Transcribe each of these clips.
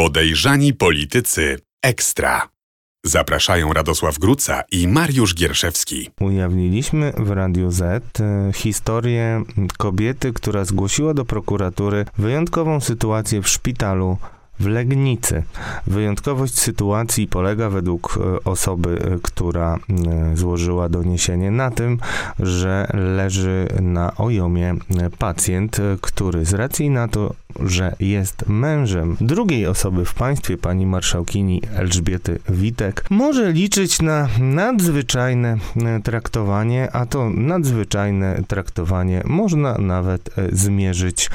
Podejrzani politycy ekstra. Zapraszają Radosław Gruca i Mariusz Gierszewski. Ujawniliśmy w Radiu Z e, historię kobiety, która zgłosiła do prokuratury wyjątkową sytuację w szpitalu w Legnicy. Wyjątkowość sytuacji polega według e, osoby, e, która e, złożyła doniesienie na tym, że leży na ojomie pacjent, który z racji na to, że jest mężem drugiej osoby w państwie, pani marszałkini Elżbiety Witek, może liczyć na nadzwyczajne traktowanie, a to nadzwyczajne traktowanie można nawet zmierzyć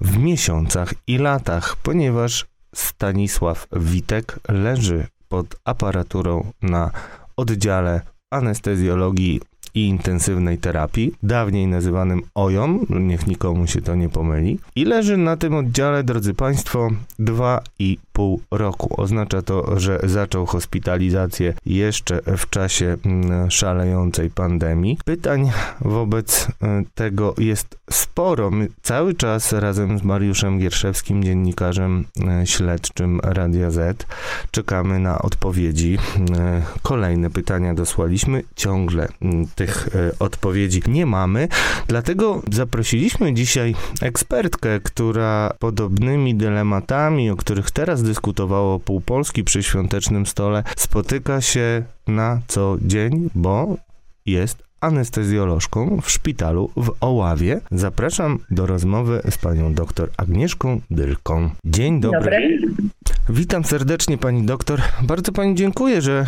w miesiącach i latach, ponieważ Stanisław Witek leży pod aparaturą na oddziale anestezjologii i intensywnej terapii, dawniej nazywanym OJOM, niech nikomu się to nie pomyli, i leży na tym oddziale, drodzy Państwo, 2,5 roku. Oznacza to, że zaczął hospitalizację jeszcze w czasie mm, szalejącej pandemii. Pytań wobec e, tego jest sporo. My cały czas razem z Mariuszem Gierszewskim, dziennikarzem e, śledczym Radia Z, czekamy na odpowiedzi. E, kolejne pytania dosłaliśmy. Ciągle mm, tych odpowiedzi nie mamy. Dlatego zaprosiliśmy dzisiaj ekspertkę, która podobnymi dylematami, o których teraz dyskutowało pół Polski przy świątecznym stole, spotyka się na co dzień, bo jest anestezjolożką w szpitalu w Oławie. Zapraszam do rozmowy z panią doktor Agnieszką Dylką. Dzień dobry. dobry. Witam serdecznie pani doktor. Bardzo pani dziękuję, że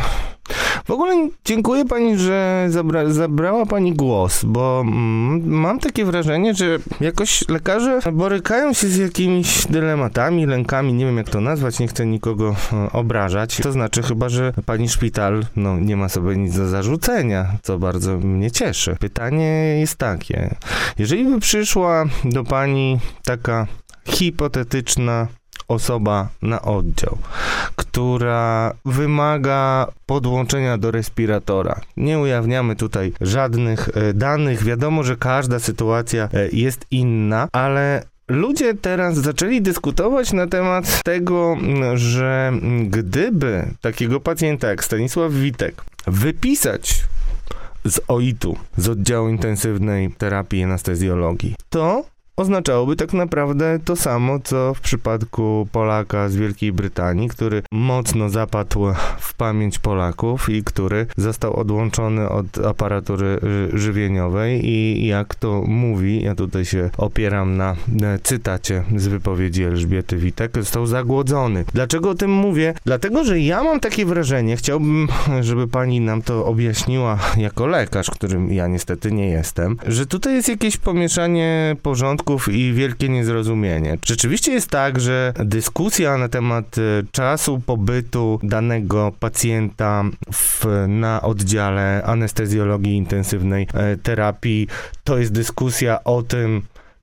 w ogóle dziękuję pani, że zabra, zabrała pani głos, bo mm, mam takie wrażenie, że jakoś lekarze borykają się z jakimiś dylematami, lękami, nie wiem jak to nazwać, nie chcę nikogo e, obrażać. To znaczy chyba, że pani szpital no, nie ma sobie nic do zarzucenia, co bardzo mnie cieszy. Pytanie jest takie, jeżeli by przyszła do pani taka hipotetyczna osoba na oddział, która wymaga podłączenia do respiratora. Nie ujawniamy tutaj żadnych e, danych. Wiadomo, że każda sytuacja e, jest inna, ale Ludzie teraz zaczęli dyskutować na temat tego, że gdyby takiego pacjenta jak Stanisław Witek wypisać z OIT-u, z oddziału intensywnej terapii i anestezjologii, to oznaczałoby tak naprawdę to samo, co w przypadku Polaka z Wielkiej Brytanii, który mocno zapadł w pamięć Polaków i który został odłączony od aparatury żywieniowej i jak to mówi, ja tutaj się opieram na cytacie z wypowiedzi Elżbiety Witek, został zagłodzony. Dlaczego o tym mówię? Dlatego, że ja mam takie wrażenie, chciałbym, żeby pani nam to objaśniła jako lekarz, którym ja niestety nie jestem, że tutaj jest jakieś pomieszanie porządku i wielkie niezrozumienie. Rzeczywiście jest tak, że dyskusja na temat e, czasu pobytu danego pacjenta w, na oddziale anestezjologii intensywnej e, terapii to jest dyskusja o tym,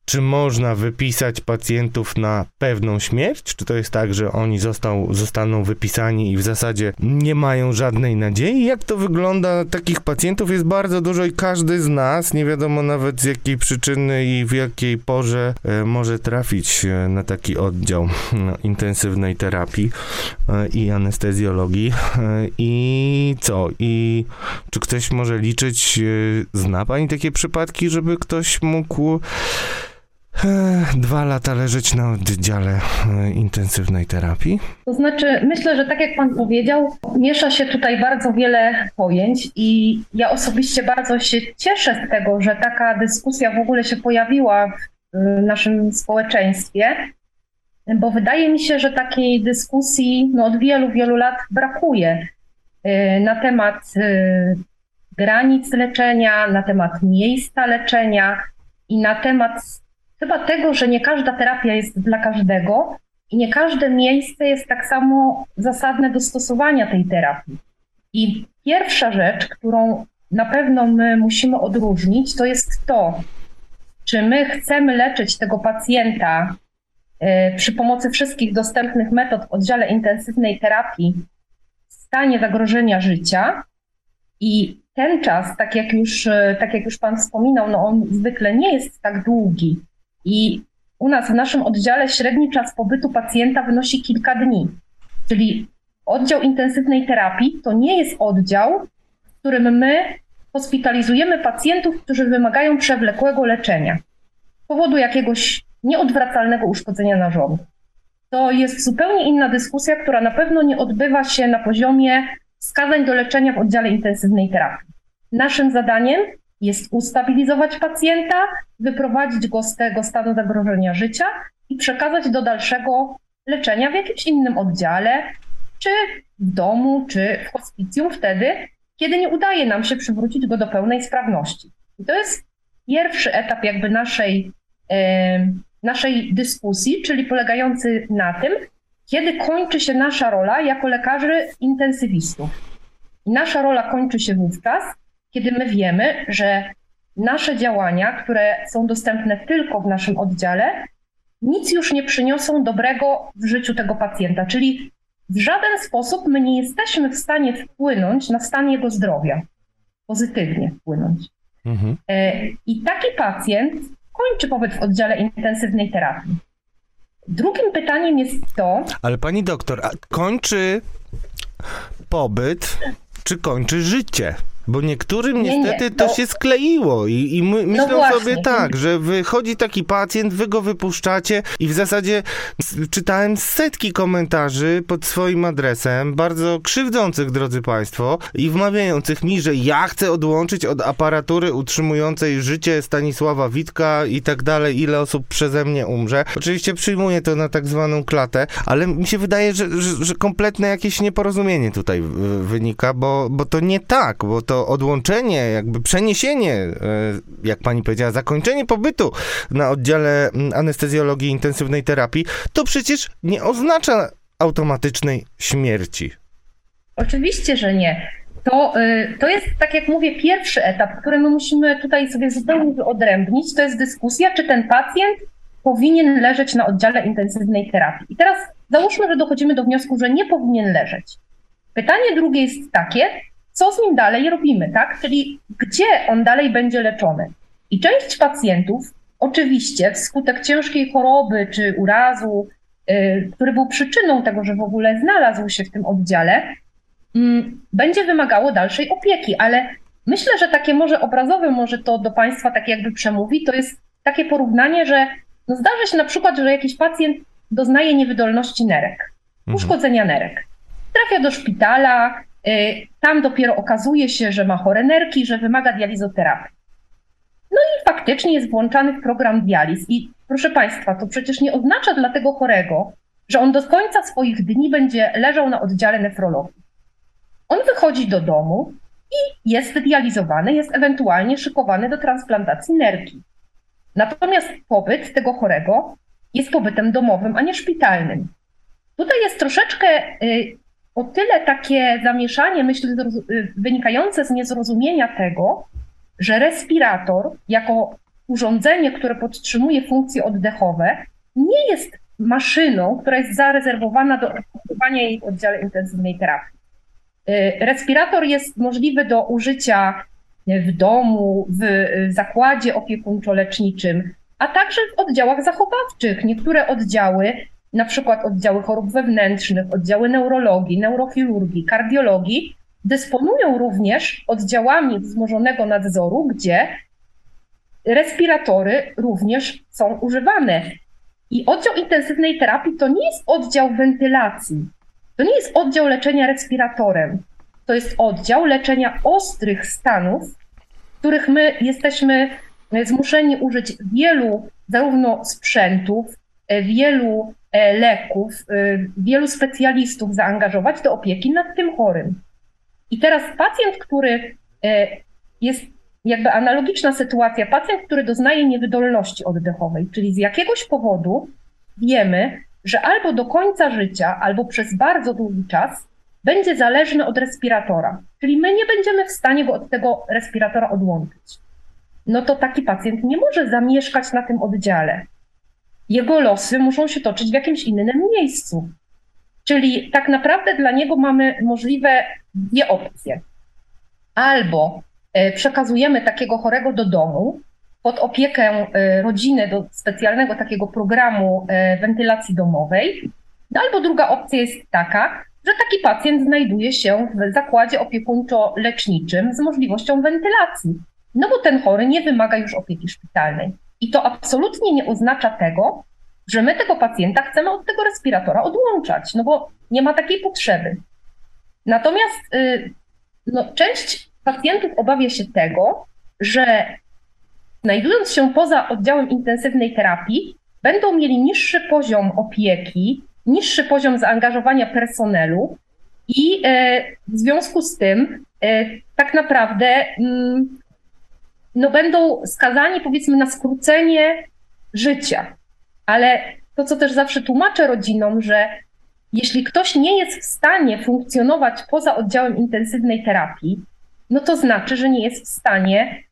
czy można wypisać pacjentów na pewną śmierć? Czy to jest tak, że oni został, zostaną wypisani i w zasadzie nie mają żadnej nadziei? Jak to wygląda? Takich pacjentów jest bardzo dużo i każdy z nas, nie wiadomo nawet z jakiej przyczyny i w jakiej porze, e, może trafić e, na taki oddział intensywnej terapii e, i anestezjologii. I co? I czy ktoś może liczyć, zna pani takie przypadki, żeby ktoś mógł dwa lata leżeć na oddziale e, intensywnej terapii? To znaczy, myślę, że tak jak Pan powiedział, miesza się tutaj bardzo wiele pojęć i ja osobiście bardzo się cieszę z tego, że taka dyskusja w ogóle się pojawiła w naszym społeczeństwie, bo wydaje mi się, że takiej dyskusji no, od wielu, wielu lat brakuje e, na temat e, granic leczenia, na temat miejsca leczenia i na temat chyba tego, że nie każda terapia jest dla każdego i nie każde miejsce jest tak samo zasadne do stosowania tej terapii. I pierwsza rzecz, którą na pewno my musimy odróżnić, to jest to, czy my chcemy leczyć tego pacjenta e, przy pomocy wszystkich dostępnych metod w oddziale intensywnej terapii w stanie zagrożenia życia. I ten czas, tak jak już, e, tak jak już Pan wspominał, no on zwykle nie jest tak długi, i u nas w naszym oddziale średni czas pobytu pacjenta wynosi kilka dni. Czyli oddział intensywnej terapii to nie jest oddział, w którym my hospitalizujemy pacjentów, którzy wymagają przewlekłego leczenia z powodu jakiegoś nieodwracalnego uszkodzenia narządu. To jest zupełnie inna dyskusja, która na pewno nie odbywa się na poziomie wskazań do leczenia w oddziale intensywnej terapii. Naszym zadaniem jest ustabilizować pacjenta, wyprowadzić go z tego stanu zagrożenia życia i przekazać do dalszego leczenia w jakimś innym oddziale, czy w domu, czy w hospicjum wtedy, kiedy nie udaje nam się przywrócić go do pełnej sprawności. I to jest pierwszy etap jakby naszej, naszej dyskusji, czyli polegający na tym, kiedy kończy się nasza rola jako lekarzy intensywistów. I nasza rola kończy się wówczas, kiedy my wiemy, że nasze działania, które są dostępne tylko w naszym oddziale, nic już nie przyniosą dobrego w życiu tego pacjenta. Czyli w żaden sposób my nie jesteśmy w stanie wpłynąć na stan jego zdrowia, pozytywnie wpłynąć. Mhm. E, I taki pacjent kończy pobyt w oddziale intensywnej terapii. Drugim pytaniem jest to. Ale pani doktor, kończy pobyt, czy kończy życie? Bo niektórym nie, niestety nie, to... to... się skleiło i, i my, myślą no sobie tak, że wychodzi taki pacjent, wy go wypuszczacie i w zasadzie czytałem setki komentarzy pod swoim adresem, bardzo krzywdzących, drodzy Państwo, i wmawiających mi, że ja chcę odłączyć od aparatury utrzymującej życie Stanisława Witka i tak dalej, ile osób przeze mnie umrze. Oczywiście przyjmuję to na tak zwaną klatę, ale mi się wydaje, że, że, że kompletne jakieś nieporozumienie tutaj wynika, bo, bo to nie tak, bo to odłączenie, jakby przeniesienie, e, jak pani powiedziała, zakończenie pobytu na oddziale anestezjologii intensywnej terapii, to przecież nie oznacza automatycznej śmierci. Oczywiście, że nie. To, y, to jest, tak jak mówię, pierwszy etap, który my musimy tutaj sobie zupełnie wyodrębnić. To jest dyskusja, czy ten pacjent powinien leżeć na oddziale intensywnej terapii. I teraz załóżmy, że dochodzimy do wniosku, że nie powinien leżeć. Pytanie drugie jest takie, co z nim dalej robimy, tak? Czyli gdzie on dalej będzie leczony. I część pacjentów, oczywiście, wskutek ciężkiej choroby czy urazu, yy, który był przyczyną tego, że w ogóle znalazł się w tym oddziale, yy, będzie wymagało dalszej opieki, ale myślę, że takie może obrazowe, może to do Państwa tak jakby przemówi, to jest takie porównanie, że no zdarza się na przykład, że jakiś pacjent doznaje niewydolności nerek, mhm. uszkodzenia nerek. Trafia do szpitala, Y, tam dopiero okazuje się, że ma chore nerki, że wymaga dializoterapii. No i faktycznie jest włączany w program dializ. I proszę Państwa, to przecież nie oznacza dla tego chorego, że on do końca swoich dni będzie leżał na oddziale nefrologii. On wychodzi do domu i jest dializowany, jest ewentualnie szykowany do transplantacji nerki. Natomiast pobyt tego chorego jest pobytem domowym, a nie szpitalnym. Tutaj jest troszeczkę y, o tyle takie zamieszanie, myślę, y, wynikające z niezrozumienia tego, że respirator jako urządzenie, które podtrzymuje funkcje oddechowe, nie jest maszyną, która jest zarezerwowana do używania jej w oddziale intensywnej terapii. Y, respirator jest możliwy do użycia w domu, w zakładzie opiekuńczo-leczniczym, a także w oddziałach zachowawczych. Niektóre oddziały na przykład oddziały chorób wewnętrznych, oddziały neurologii, neurochirurgii, kardiologii, dysponują również oddziałami wzmożonego nadzoru, gdzie respiratory również są używane. I oddział intensywnej terapii to nie jest oddział wentylacji, to nie jest oddział leczenia respiratorem, to jest oddział leczenia ostrych stanów, których my jesteśmy zmuszeni użyć wielu zarówno sprzętów, wielu E, leków, e, wielu specjalistów zaangażować do opieki nad tym chorym. I teraz pacjent, który e, jest jakby analogiczna sytuacja, pacjent, który doznaje niewydolności oddechowej, czyli z jakiegoś powodu wiemy, że albo do końca życia, albo przez bardzo długi czas będzie zależny od respiratora, czyli my nie będziemy w stanie go od tego respiratora odłączyć. No to taki pacjent nie może zamieszkać na tym oddziale jego losy muszą się toczyć w jakimś innym miejscu. Czyli tak naprawdę dla niego mamy możliwe dwie opcje. Albo e, przekazujemy takiego chorego do domu pod opiekę y, rodziny do specjalnego takiego programu y, wentylacji domowej. No albo druga opcja jest taka, że taki pacjent znajduje się w zakładzie opiekuńczo-leczniczym z możliwością wentylacji, no bo ten chory nie wymaga już opieki szpitalnej. I to absolutnie nie oznacza tego, że my tego pacjenta chcemy od tego respiratora odłączać, no bo nie ma takiej potrzeby. Natomiast y, no, część pacjentów obawia się tego, że znajdując się poza oddziałem intensywnej terapii, będą mieli niższy poziom opieki, niższy poziom zaangażowania personelu i e, w związku z tym e, tak naprawdę mm, no, będą skazani powiedzmy na skrócenie życia. Ale to, co też zawsze tłumaczę rodzinom, że jeśli ktoś nie jest w stanie funkcjonować poza oddziałem intensywnej terapii, no to znaczy, że nie jest w stanie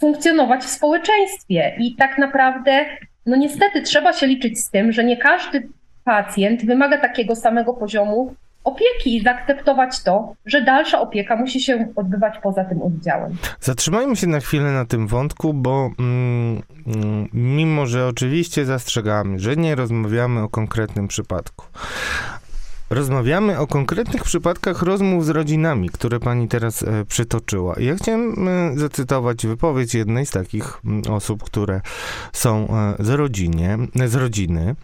funkcjonować w społeczeństwie. I tak naprawdę, no niestety trzeba się liczyć z tym, że nie każdy pacjent wymaga takiego samego poziomu opieki i zaakceptować to, że dalsza opieka musi się odbywać poza tym oddziałem. Zatrzymajmy się na chwilę na tym wątku, bo mm, mm mimo, że oczywiście zastrzegamy, że nie rozmawiamy o konkretnym przypadku, Rozmawiamy o konkretnych przypadkach rozmów z rodzinami, które pani teraz e, przytoczyła. Ja chciałem e, zacytować wypowiedź jednej z takich osób, które są e, z, rodzinie, z rodziny.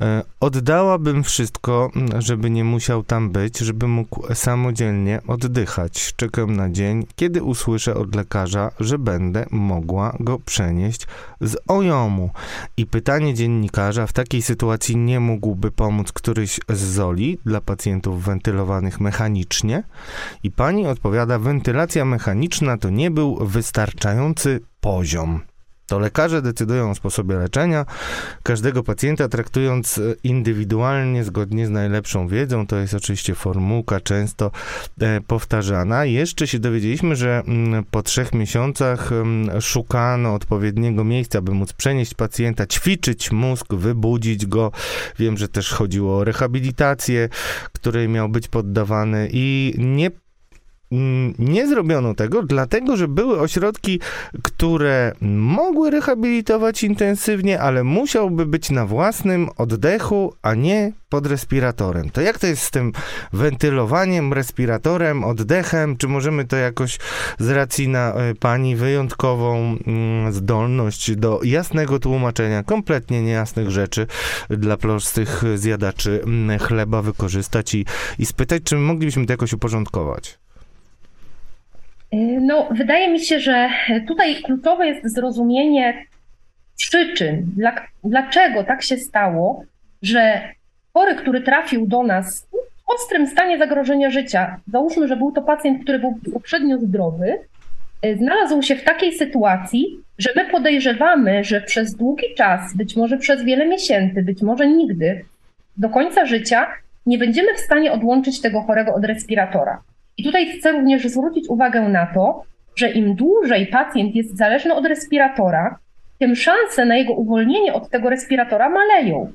E, oddałabym wszystko, żeby nie musiał tam być, żeby mógł samodzielnie oddychać. Czekam na dzień, kiedy usłyszę od lekarza, że będę mogła go przenieść z ojomu. I pytanie dziennikarza w takiej sytuacji nie mógłby pomóc któryś z Zoli, dla pacjentów wentylowanych mechanicznie i pani odpowiada, wentylacja mechaniczna to nie był wystarczający poziom. To lekarze decydują o sposobie leczenia, każdego pacjenta traktując e, indywidualnie, zgodnie z najlepszą wiedzą. To jest oczywiście formułka często e, powtarzana. Jeszcze się dowiedzieliśmy, że mm, po trzech miesiącach mm, szukano odpowiedniego miejsca, by móc przenieść pacjenta, ćwiczyć mózg, wybudzić go. Wiem, że też chodziło o rehabilitację, której miał być poddawany i nie nie zrobiono tego, dlatego że były ośrodki, które mogły rehabilitować intensywnie, ale musiałby być na własnym oddechu, a nie pod respiratorem. To jak to jest z tym wentylowaniem, respiratorem, oddechem? Czy możemy to jakoś z racji na e, pani wyjątkową mm, zdolność do jasnego tłumaczenia kompletnie niejasnych rzeczy dla prostych zjadaczy mm, chleba wykorzystać i, i spytać, czy moglibyśmy to jakoś uporządkować? No, wydaje mi się, że tutaj kluczowe jest zrozumienie przyczyn, dla, dlaczego tak się stało, że chory, który trafił do nas w ostrym stanie zagrożenia życia, załóżmy, że był to pacjent, który był poprzednio zdrowy, y, znalazł się w takiej sytuacji, że my podejrzewamy, że przez długi czas, być może przez wiele miesięcy, być może nigdy, do końca życia nie będziemy w stanie odłączyć tego chorego od respiratora. I tutaj chcę również zwrócić uwagę na to, że im dłużej pacjent jest zależny od respiratora, tym szanse na jego uwolnienie od tego respiratora maleją.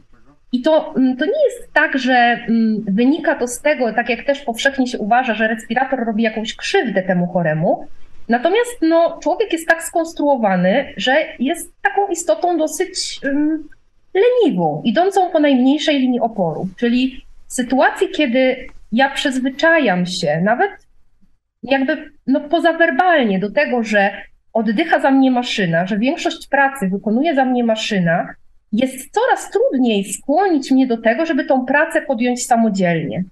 I to, mm, to nie jest tak, że mm, wynika to z tego, tak jak też powszechnie się uważa, że respirator robi jakąś krzywdę temu choremu. Natomiast no, człowiek jest tak skonstruowany, że jest taką istotą dosyć um, leniwą, idącą po najmniejszej linii oporu. Czyli w sytuacji, kiedy ja przyzwyczajam się, nawet jakby no pozawerbalnie do tego, że oddycha za mnie maszyna, że większość pracy wykonuje za mnie maszyna, jest coraz trudniej skłonić mnie do tego, żeby tą pracę podjąć samodzielnie.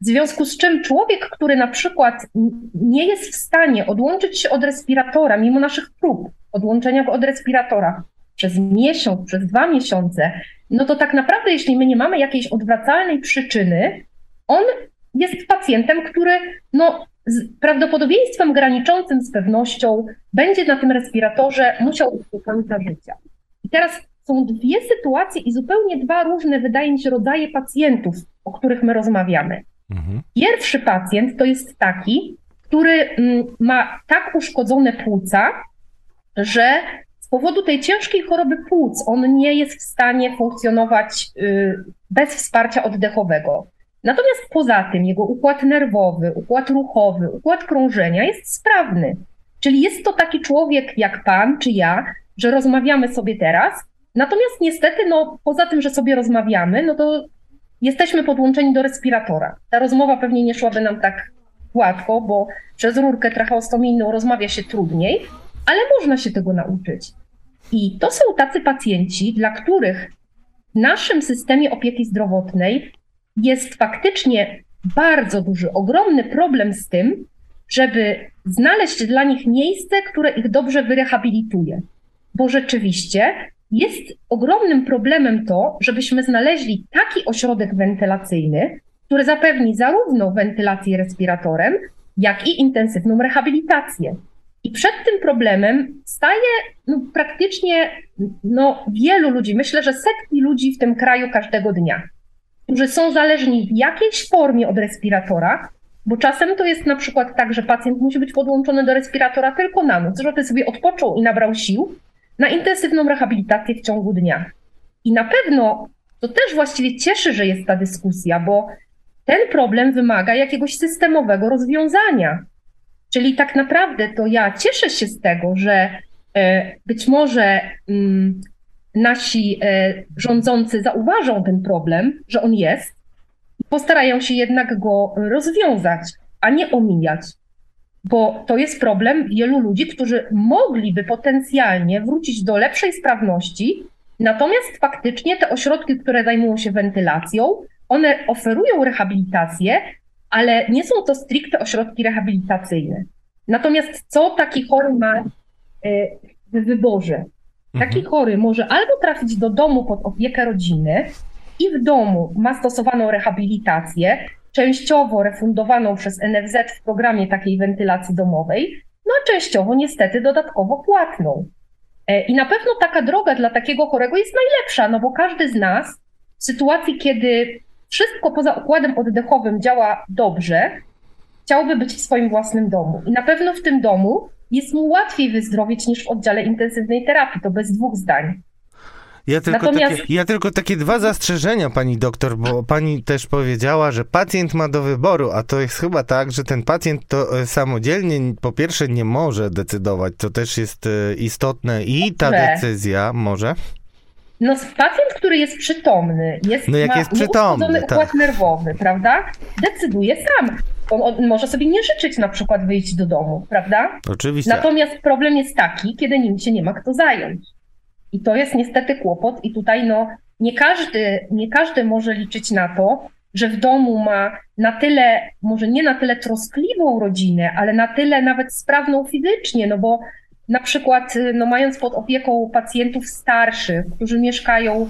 W związku z czym człowiek, który na przykład nie jest w stanie odłączyć się od respiratora, mimo naszych prób odłączenia go od respiratora przez miesiąc, przez dwa miesiące, no to tak naprawdę, jeśli my nie mamy jakiejś odwracalnej przyczyny, on jest pacjentem, który no, z prawdopodobieństwem graniczącym z pewnością będzie na tym respiratorze musiał do końca życia. I teraz są dwie sytuacje i zupełnie dwa różne, wydaje mi się, rodzaje pacjentów, o których my rozmawiamy. Mhm. Pierwszy pacjent to jest taki, który mm, ma tak uszkodzone płuca, że z powodu tej ciężkiej choroby płuc on nie jest w stanie funkcjonować y, bez wsparcia oddechowego. Natomiast poza tym jego układ nerwowy, układ ruchowy, układ krążenia jest sprawny. Czyli jest to taki człowiek jak pan czy ja, że rozmawiamy sobie teraz, natomiast niestety, no poza tym, że sobie rozmawiamy, no to jesteśmy podłączeni do respiratora. Ta rozmowa pewnie nie szłaby nam tak gładko, bo przez rurkę tracheostomijną rozmawia się trudniej, ale można się tego nauczyć. I to są tacy pacjenci, dla których w naszym systemie opieki zdrowotnej jest faktycznie bardzo duży, ogromny problem z tym, żeby znaleźć dla nich miejsce, które ich dobrze wyrehabilituje. Bo rzeczywiście jest ogromnym problemem to, żebyśmy znaleźli taki ośrodek wentylacyjny, który zapewni zarówno wentylację respiratorem, jak i intensywną rehabilitację. I przed tym problemem staje no, praktycznie no, wielu ludzi, myślę, że setki ludzi w tym kraju każdego dnia, którzy są zależni w jakiejś formie od respiratora, bo czasem to jest na przykład tak, że pacjent musi być podłączony do respiratora tylko na noc, żeby sobie odpoczął i nabrał sił na intensywną rehabilitację w ciągu dnia. I na pewno to też właściwie cieszy, że jest ta dyskusja, bo ten problem wymaga jakiegoś systemowego rozwiązania. Czyli tak naprawdę to ja cieszę się z tego, że e, być może mm, nasi e, rządzący zauważą ten problem, że on jest, postarają się jednak go rozwiązać, a nie omijać. Bo to jest problem wielu ludzi, którzy mogliby potencjalnie wrócić do lepszej sprawności, natomiast faktycznie te ośrodki, które zajmują się wentylacją, one oferują rehabilitację, ale nie są to stricte ośrodki rehabilitacyjne. Natomiast co taki chory ma e, w wyborze? Taki mhm. chory może albo trafić do domu pod opiekę rodziny i w domu ma stosowaną rehabilitację, częściowo refundowaną przez NFZ w programie takiej wentylacji domowej, no a częściowo niestety dodatkowo płatną. E, I na pewno taka droga dla takiego chorego jest najlepsza, no bo każdy z nas w sytuacji, kiedy wszystko poza układem oddechowym działa dobrze, chciałby być w swoim własnym domu. I na pewno w tym domu jest mu łatwiej wyzdrowieć niż w oddziale intensywnej terapii, to bez dwóch zdań. Ja tylko, Natomiast... takie, ja tylko takie dwa zastrzeżenia, pani doktor, bo pani też powiedziała, że pacjent ma do wyboru, a to jest chyba tak, że ten pacjent to e, samodzielnie po pierwsze nie może decydować, to też jest e, istotne i ta decyzja może. No pacjent, który jest przytomny, jest, no jak ma jest przytomny, tak. układ nerwowy, prawda? Decyduje sam. On, on, może sobie nie życzyć na przykład wyjść do domu, prawda? Oczywiście. Natomiast problem jest taki, kiedy nim się nie ma kto zająć. I to jest niestety kłopot i tutaj no nie każdy, nie każdy może liczyć na to, że w domu ma na tyle, może nie na tyle troskliwą rodzinę, ale na tyle nawet sprawną fizycznie, no bo na przykład no, mając pod opieką pacjentów starszych, którzy mieszkają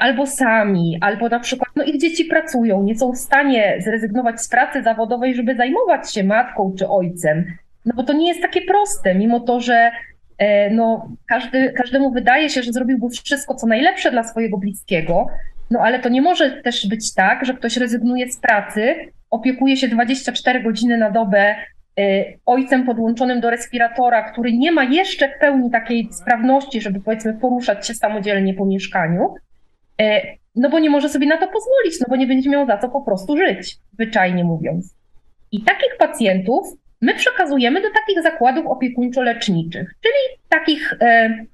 albo sami, albo na przykład no, ich dzieci pracują, nie są w stanie zrezygnować z pracy zawodowej, żeby zajmować się matką czy ojcem. No bo to nie jest takie proste, mimo to, że e, no, każdy, każdemu wydaje się, że zrobiłby wszystko, co najlepsze dla swojego bliskiego, no ale to nie może też być tak, że ktoś rezygnuje z pracy, opiekuje się 24 godziny na dobę Y, ojcem podłączonym do respiratora, który nie ma jeszcze w pełni takiej sprawności, żeby powiedzmy poruszać się samodzielnie po mieszkaniu, no bo nie może sobie na to pozwolić, no bo nie będzie miał za co po prostu żyć, zwyczajnie mówiąc. I takich pacjentów my przekazujemy do takich zakładów opiekuńczo-leczniczych, czyli takich, e,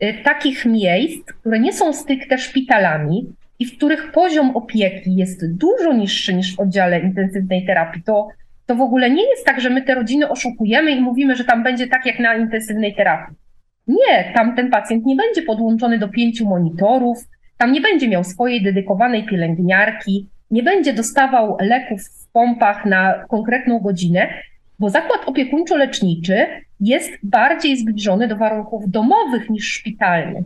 e, takich miejsc, które nie są stricte szpitalami i w których poziom opieki jest dużo niższy niż w oddziale intensywnej terapii. To to w ogóle nie jest tak, że my te rodziny oszukujemy i mówimy, że tam będzie tak jak na intensywnej terapii. Nie, tam ten pacjent nie będzie podłączony do pięciu monitorów, tam nie będzie miał swojej dedykowanej pielęgniarki, nie będzie dostawał leków w pompach na konkretną godzinę, bo zakład opiekuńczo-leczniczy jest bardziej zbliżony do warunków domowych niż szpitalnych.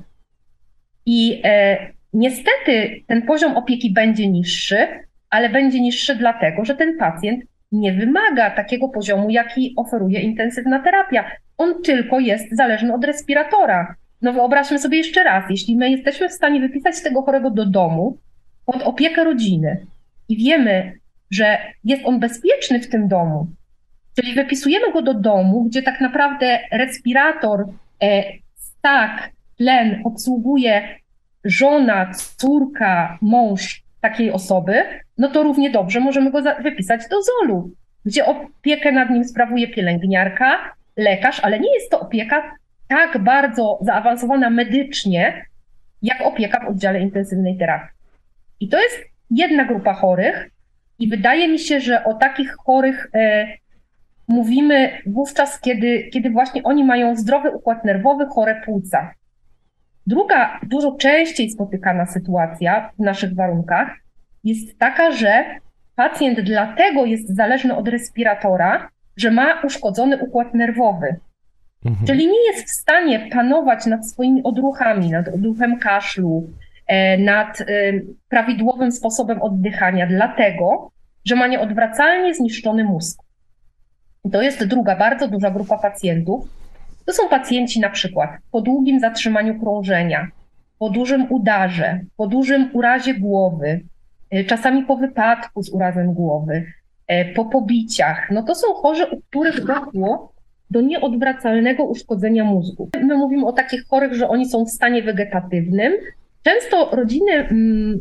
I e, niestety ten poziom opieki będzie niższy, ale będzie niższy dlatego, że ten pacjent nie wymaga takiego poziomu, jaki oferuje intensywna terapia. On tylko jest zależny od respiratora. No wyobraźmy sobie jeszcze raz, jeśli my jesteśmy w stanie wypisać tego chorego do domu pod opiekę rodziny i wiemy, że jest on bezpieczny w tym domu, czyli wypisujemy go do domu, gdzie tak naprawdę respirator, e, stak, tlen obsługuje żona, córka, mąż takiej osoby, no to równie dobrze możemy go wypisać do ZOL-u, gdzie opiekę nad nim sprawuje pielęgniarka, lekarz, ale nie jest to opieka tak bardzo zaawansowana medycznie, jak opieka w oddziale intensywnej terapii. I to jest jedna grupa chorych, i wydaje mi się, że o takich chorych e, mówimy wówczas, kiedy, kiedy właśnie oni mają zdrowy układ nerwowy, chore płuca. Druga, dużo częściej spotykana sytuacja w naszych warunkach jest taka, że pacjent dlatego jest zależny od respiratora, że ma uszkodzony układ nerwowy. Mhm. Czyli nie jest w stanie panować nad swoimi odruchami, nad odruchem kaszlu, e, nad e, prawidłowym sposobem oddychania, dlatego, że ma nieodwracalnie zniszczony mózg. To jest druga bardzo duża grupa pacjentów. To są pacjenci na przykład po długim zatrzymaniu krążenia, po dużym udarze, po dużym urazie głowy, e, czasami po wypadku z urazem głowy, po pobiciach. No to są chorzy, u których doszło do nieodwracalnego uszkodzenia mózgu. My mówimy o takich chorych, że oni są w stanie wegetatywnym. Często rodziny mm,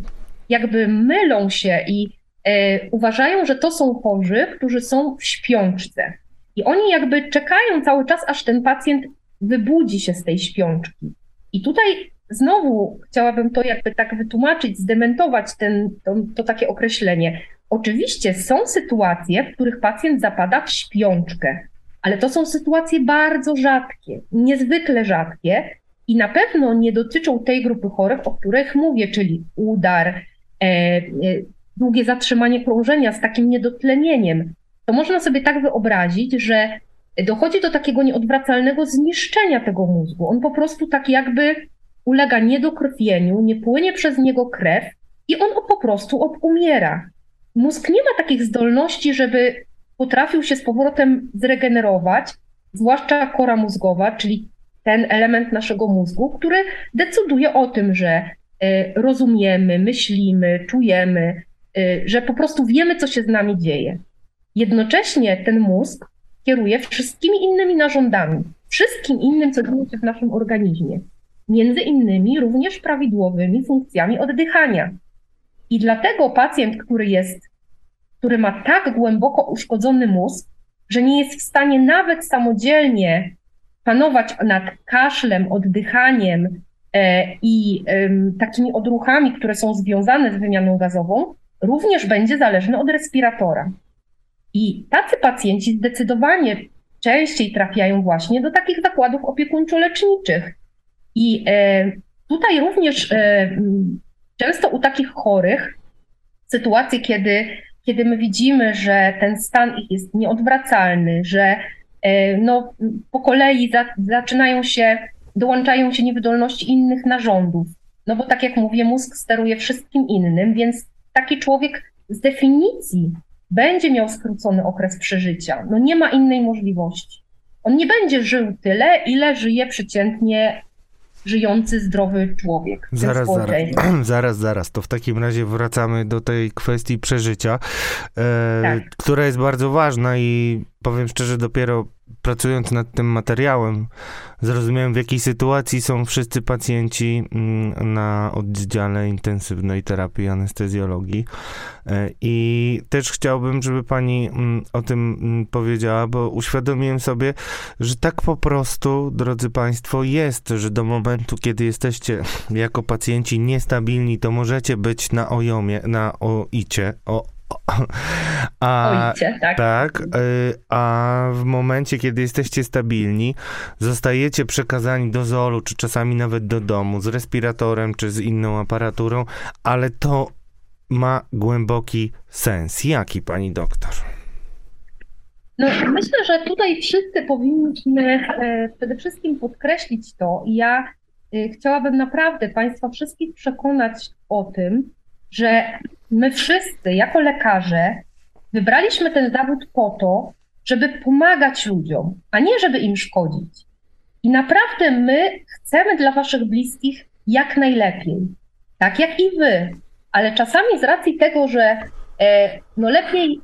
jakby mylą się i e, uważają, że to są chorzy, którzy są w śpiączce. I oni jakby czekają cały czas, aż ten pacjent wybudzi się z tej śpiączki. I tutaj znowu chciałabym to jakby tak wytłumaczyć, zdementować ten, to, to takie określenie. Oczywiście są sytuacje, w których pacjent zapada w śpiączkę, ale to są sytuacje bardzo rzadkie, niezwykle rzadkie i na pewno nie dotyczą tej grupy chorych, o których mówię, czyli udar, e, e, długie zatrzymanie krążenia z takim niedotlenieniem. To można sobie tak wyobrazić, że dochodzi do takiego nieodwracalnego zniszczenia tego mózgu. On po prostu tak jakby ulega niedokrwieniu, nie płynie przez niego krew i on po prostu umiera. Mózg nie ma takich zdolności, żeby potrafił się z powrotem zregenerować, zwłaszcza kora mózgowa, czyli ten element naszego mózgu, który decyduje o tym, że e, rozumiemy, myślimy, czujemy, e, że po prostu wiemy, co się z nami dzieje. Jednocześnie ten mózg kieruje wszystkimi innymi narządami, wszystkim innym, co dzieje się w naszym organizmie, między innymi również prawidłowymi funkcjami oddychania. I dlatego pacjent, który jest który ma tak głęboko uszkodzony mózg, że nie jest w stanie nawet samodzielnie panować nad kaszlem, oddychaniem e, i takimi odruchami, które są związane z wymianą gazową, również będzie zależny od respiratora. I tacy pacjenci zdecydowanie częściej trafiają właśnie do takich zakładów opiekuńczo-leczniczych. I e, tutaj również e, często u takich chorych sytuacje, kiedy kiedy my widzimy, że ten stan ich jest nieodwracalny, że e, no, po kolei za, zaczynają się, dołączają się niewydolności innych narządów. No bo tak jak mówię, mózg steruje wszystkim innym, więc taki człowiek z definicji będzie miał skrócony okres przeżycia. No nie ma innej możliwości. On nie będzie żył tyle, ile żyje przeciętnie żyjący, zdrowy człowiek. Zaraz, zaraz, zaraz, zaraz. To w takim razie wracamy do tej kwestii przeżycia, e, tak. która jest bardzo ważna i powiem szczerze, dopiero pracując nad tym materiałem, zrozumiałem, w jakiej sytuacji są wszyscy pacjenci mm, na oddziale intensywnej terapii anestezjologii. E, I też chciałbym, żeby pani mm, o tym mm, powiedziała, bo uświadomiłem sobie, że tak po prostu, drodzy państwo, jest, że do momentu, kiedy jesteście jako pacjenci niestabilni, to możecie być na ojomie, na oicie, o, a, tak. tak. Y, a w momencie, kiedy jesteście stabilni, zostajecie przekazani do ZOL-u, czy czasami nawet do domu z respiratorem, czy z inną aparaturą, ale to ma głęboki sens. Jaki, pani doktor? No, myślę, że tutaj wszyscy powinniśmy e, przede wszystkim podkreślić to. I ja e, chciałabym naprawdę Państwa wszystkich przekonać o tym, że my wszyscy jako lekarze wybraliśmy ten zawód po to, żeby pomagać ludziom, a nie żeby im szkodzić. I naprawdę my chcemy dla Waszych bliskich jak najlepiej, tak jak i Wy, ale czasami z racji tego, że e, no lepiej,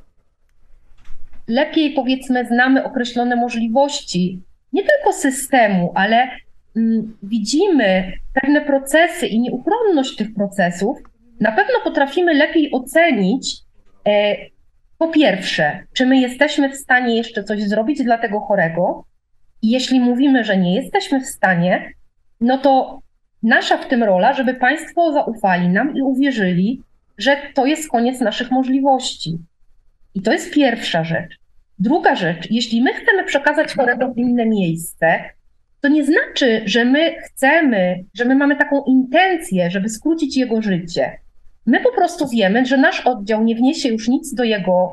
lepiej powiedzmy znamy określone możliwości, nie tylko systemu, ale mm, widzimy pewne procesy i nieuchronność tych procesów, na pewno potrafimy lepiej ocenić, e, po pierwsze, czy my jesteśmy w stanie jeszcze coś zrobić dla tego chorego, jeśli mówimy, że nie jesteśmy w stanie, no to nasza w tym rola, żeby Państwo zaufali nam i uwierzyli, że to jest koniec naszych możliwości. I to jest pierwsza rzecz. Druga rzecz, jeśli my chcemy przekazać chorego w inne miejsce, to nie znaczy, że my chcemy, że my mamy taką intencję, żeby skrócić jego życie. My po prostu wiemy, że nasz oddział nie wniesie już nic do jego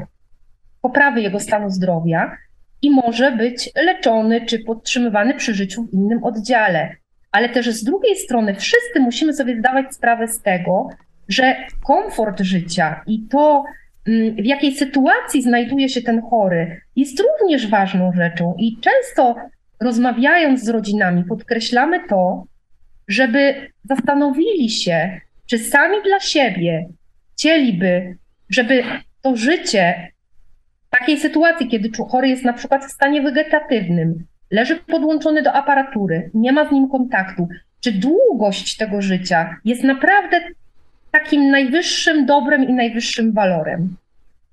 poprawy jego stanu zdrowia i może być leczony czy podtrzymywany przy życiu w innym oddziale. Ale też z drugiej strony wszyscy musimy sobie zdawać sprawę z tego, że komfort życia i to, mm, w jakiej sytuacji znajduje się ten chory, jest również ważną rzeczą. I często rozmawiając z rodzinami, podkreślamy to, żeby zastanowili się, czy sami dla siebie chcieliby, żeby to życie w takiej sytuacji, kiedy chory jest na przykład w stanie wegetatywnym, leży podłączony do aparatury, nie ma z nim kontaktu, czy długość tego życia jest naprawdę takim najwyższym dobrem i najwyższym walorem.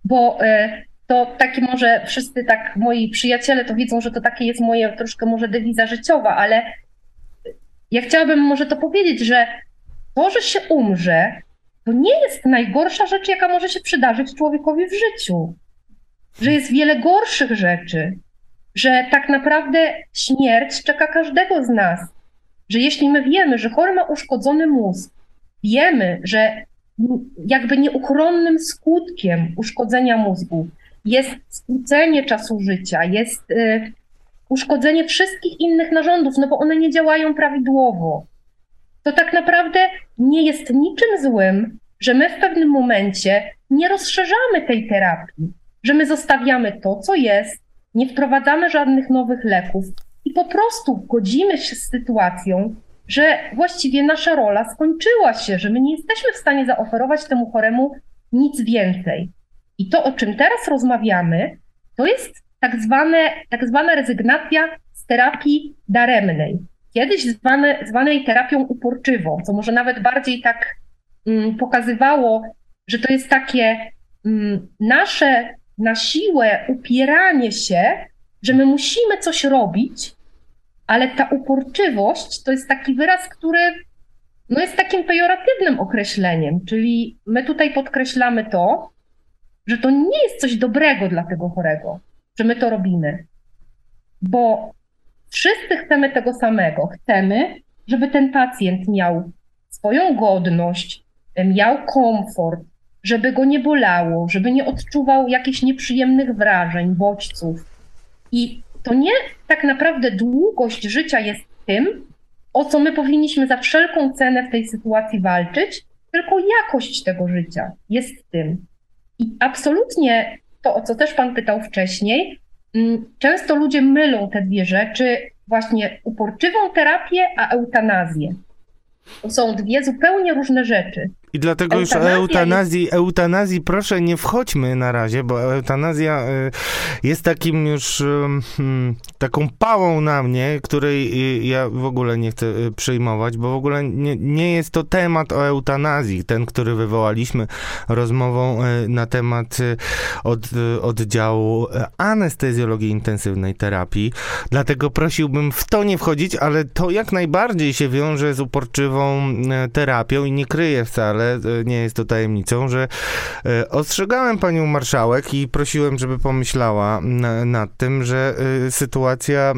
Bo e, to taki może wszyscy tak, moi przyjaciele to widzą, że to takie jest moje troszkę może dewiza życiowa, ale ja chciałabym może to powiedzieć, że to, że się umrze, to nie jest najgorsza rzecz, jaka może się przydarzyć człowiekowi w życiu. Że jest wiele gorszych rzeczy, że tak naprawdę śmierć czeka każdego z nas. Że jeśli my wiemy, że chory ma uszkodzony mózg, wiemy, że jakby nieuchronnym skutkiem uszkodzenia mózgu jest skrócenie czasu życia, jest y, uszkodzenie wszystkich innych narządów, no bo one nie działają prawidłowo. To tak naprawdę nie jest niczym złym, że my w pewnym momencie nie rozszerzamy tej terapii, że my zostawiamy to, co jest, nie wprowadzamy żadnych nowych leków i po prostu godzimy się z sytuacją, że właściwie nasza rola skończyła się, że my nie jesteśmy w stanie zaoferować temu choremu nic więcej. I to, o czym teraz rozmawiamy, to jest tak, zwane, tak zwana rezygnacja z terapii daremnej. Kiedyś zwane, zwanej terapią uporczywą, co może nawet bardziej tak mm, pokazywało, że to jest takie mm, nasze na siłę upieranie się, że my musimy coś robić, ale ta uporczywość to jest taki wyraz, który no jest takim pejoratywnym określeniem, czyli my tutaj podkreślamy to, że to nie jest coś dobrego dla tego chorego, że my to robimy. Bo wszyscy chcemy tego samego. Chcemy, żeby ten pacjent miał swoją godność, miał komfort, żeby go nie bolało, żeby nie odczuwał jakichś nieprzyjemnych wrażeń, bodźców. I to nie tak naprawdę długość życia jest tym, o co my powinniśmy za wszelką cenę w tej sytuacji walczyć, tylko jakość tego życia jest tym. I absolutnie to, o co też Pan pytał wcześniej, często ludzie mylą te dwie rzeczy, właśnie uporczywą terapię a eutanazję. To są dwie zupełnie różne rzeczy. I dlatego już o eutanazji, jest... eutanazji proszę nie wchodźmy na razie, bo eutanazja y, jest takim już hmm, taką pałą na mnie, której y, ja w ogóle nie chcę przyjmować, bo w ogóle nie, nie jest to temat o eutanazji, ten, który wywołaliśmy rozmową na temat od, oddziału anestezjologii intensywnej terapii. Dlatego prosiłbym w to nie wchodzić, ale to jak najbardziej się wiąże z uporczywą terapią i nie kryje wcale ale e, nie jest to tajemnicą, że e, ostrzegałem panią marszałek i prosiłem, żeby pomyślała nad tym, że e, sytuacja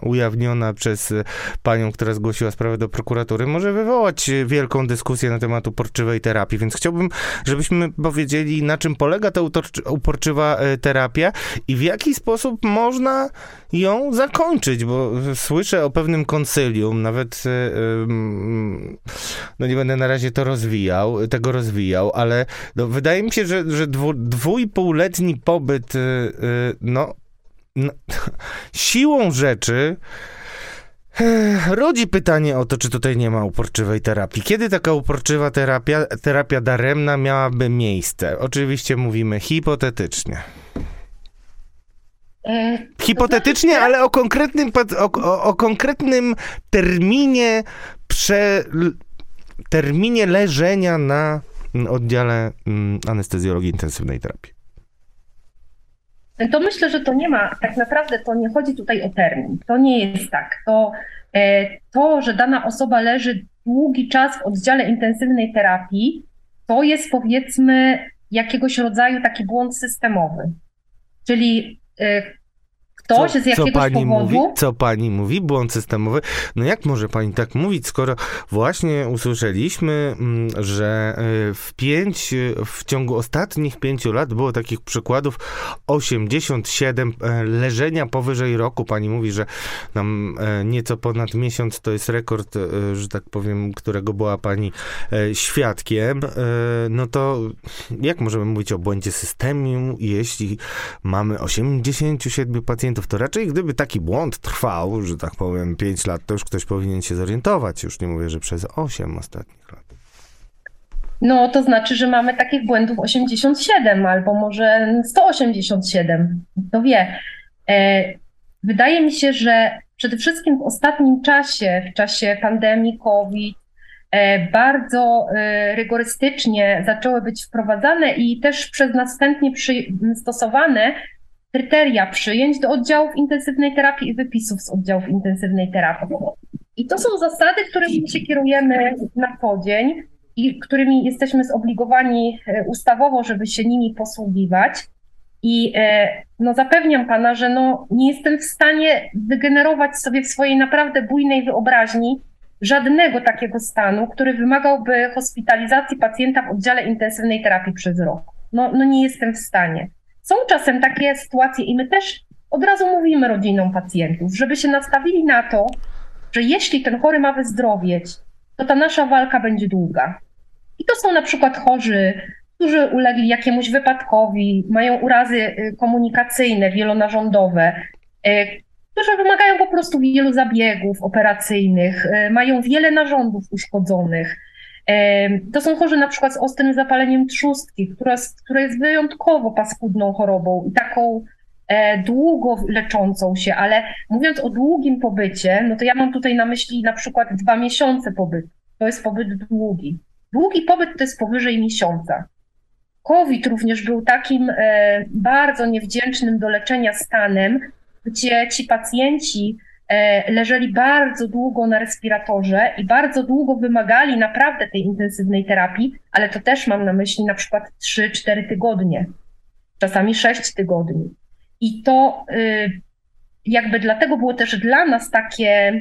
ujawniona przez panią, która zgłosiła sprawę do prokuratury, może wywołać wielką dyskusję na temat uporczywej terapii, więc chciałbym, żebyśmy powiedzieli, na czym polega ta uporczywa terapia i w jaki sposób można ją zakończyć, bo słyszę o pewnym konsylium, nawet no nie będę na razie to rozwijał, tego rozwijał, ale no, wydaje mi się, że, że dwu, dwójpółletni pobyt y, y, no, no siłą rzeczy rodzi pytanie o to, czy tutaj nie ma uporczywej terapii. Kiedy taka uporczywa terapia, terapia daremna miałaby miejsce? Oczywiście mówimy hipotetycznie. E, Hipotetycznie, znaczy, ale o konkretnym, o, o, o konkretnym terminie prze, terminie leżenia na oddziale mm, anestezjologii intensywnej terapii. to myślę, że to nie ma, tak naprawdę to nie chodzi tutaj o termin. To nie jest tak. To, e, to że dana osoba leży długi czas w oddziale intensywnej terapii, to jest powiedzmy jakiegoś rodzaju taki błąd systemowy. Czyli e, ktoś co, z jakiegoś co pani powodu... Mówi, co pani mówi? Błąd systemowy? No jak może pani tak mówić, skoro właśnie usłyszeliśmy, mm, że y, w pięć, y, w ciągu ostatnich pięciu lat było takich przykładów 87 e, leżenia powyżej roku. Pani mówi, że nam e, nieco ponad miesiąc to jest rekord, e, że tak powiem, którego była pani świadkiem. No to jak możemy mówić o błędzie systemu, jeśli mamy 87 pacjentów to raczej gdyby taki błąd trwał, że tak powiem, 5 lat, to już ktoś powinien się zorientować. Już nie mówię, że przez 8 ostatnich lat. No, to znaczy, że mamy takich błędów 87 albo może 187. To wie. E, wydaje mi się, że przede wszystkim w ostatnim czasie, w czasie pandemii COVID, e, bardzo e, rygorystycznie zaczęły być wprowadzane i też przez następnie stosowane kryteria przyjęć do oddziałów intensywnej terapii i wypisów z oddziałów intensywnej terapii. I to są zasady, którymi się kierujemy na co dzień i którymi jesteśmy zobligowani e, ustawowo, żeby się nimi posługiwać. I e, no, zapewniam pana, że no, nie jestem w stanie wygenerować sobie w swojej naprawdę bujnej wyobraźni żadnego takiego stanu, który wymagałby hospitalizacji pacjenta w oddziale intensywnej terapii przez rok. No, no nie jestem w stanie. Są czasem takie sytuacje i my też od razu mówimy rodzinom pacjentów, żeby się nastawili na to, że jeśli ten chory ma wyzdrowieć, to ta nasza walka będzie długa. I to są na przykład chorzy, którzy ulegli jakiemuś wypadkowi, mają urazy y, komunikacyjne, wielonarządowe, y, którzy wymagają po prostu wielu zabiegów operacyjnych, y, mają wiele narządów uszkodzonych to są chorzy na przykład z ostrym zapaleniem trzustki, która, która jest wyjątkowo paskudną chorobą i taką e, długo leczącą się, ale mówiąc o długim pobycie, no to ja mam tutaj na myśli na przykład dwa miesiące pobytu. To jest pobyt długi. Długi pobyt to jest powyżej miesiąca. COVID również był takim e, bardzo niewdzięcznym do leczenia stanem, gdzie ci pacjenci leżeli bardzo długo na respiratorze i bardzo długo wymagali naprawdę tej intensywnej terapii, ale to też mam na myśli na przykład 3-4 tygodnie, czasami 6 tygodni. I to y, jakby dlatego było też dla nas takie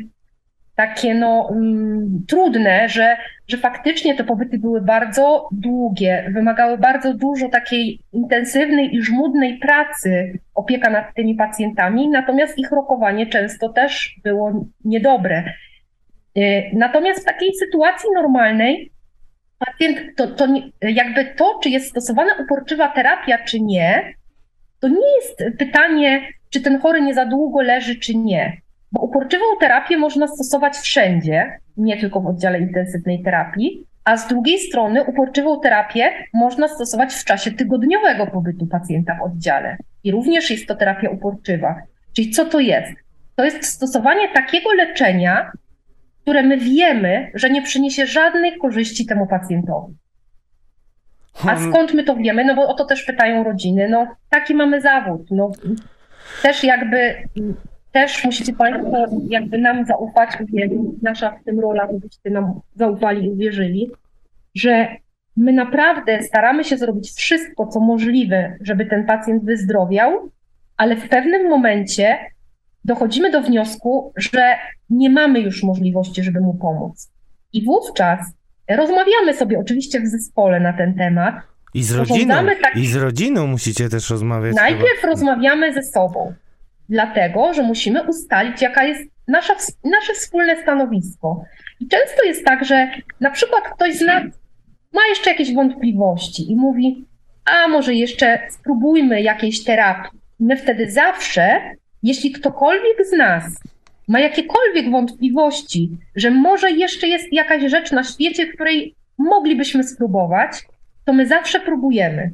takie no, mm, trudne, że, że faktycznie te pobyty były bardzo długie, wymagały bardzo dużo takiej intensywnej i żmudnej pracy opieka nad tymi pacjentami, natomiast ich rokowanie często też było niedobre. Y, natomiast w takiej sytuacji normalnej pacjent, to, to jakby to, czy jest stosowana uporczywa terapia, czy nie, to nie jest pytanie, czy ten chory nie za długo leży, czy nie bo uporczywą terapię można stosować wszędzie, nie tylko w oddziale intensywnej terapii, a z drugiej strony uporczywą terapię można stosować w czasie tygodniowego pobytu pacjenta w oddziale. I również jest to terapia uporczywa. Czyli co to jest? To jest stosowanie takiego leczenia, które my wiemy, że nie przyniesie żadnej korzyści temu pacjentowi. A hmm. skąd my to wiemy? No bo o to też pytają rodziny. No taki mamy zawód. No, też jakby też musicie Państwo jakby nam zaufać, uwierzyć, nasza w tym rola, żebyście nam zaufali i uwierzyli, że my naprawdę staramy się zrobić wszystko, co możliwe, żeby ten pacjent wyzdrowiał, ale w pewnym momencie dochodzimy do wniosku, że nie mamy już możliwości, żeby mu pomóc. I wówczas rozmawiamy sobie oczywiście w zespole na ten temat. I z rodziną, tak... i z rodziną musicie też rozmawiać. Najpierw chyba. rozmawiamy ze sobą dlatego że musimy ustalić, jaka jest nasza, nasze wspólne stanowisko. I często jest tak, że na przykład ktoś z nas ma jeszcze jakieś wątpliwości i mówi, a może jeszcze spróbujmy jakiejś terapii. My wtedy zawsze, jeśli ktokolwiek z nas ma jakiekolwiek wątpliwości, że może jeszcze jest jakaś rzecz na świecie, której moglibyśmy spróbować, to my zawsze próbujemy.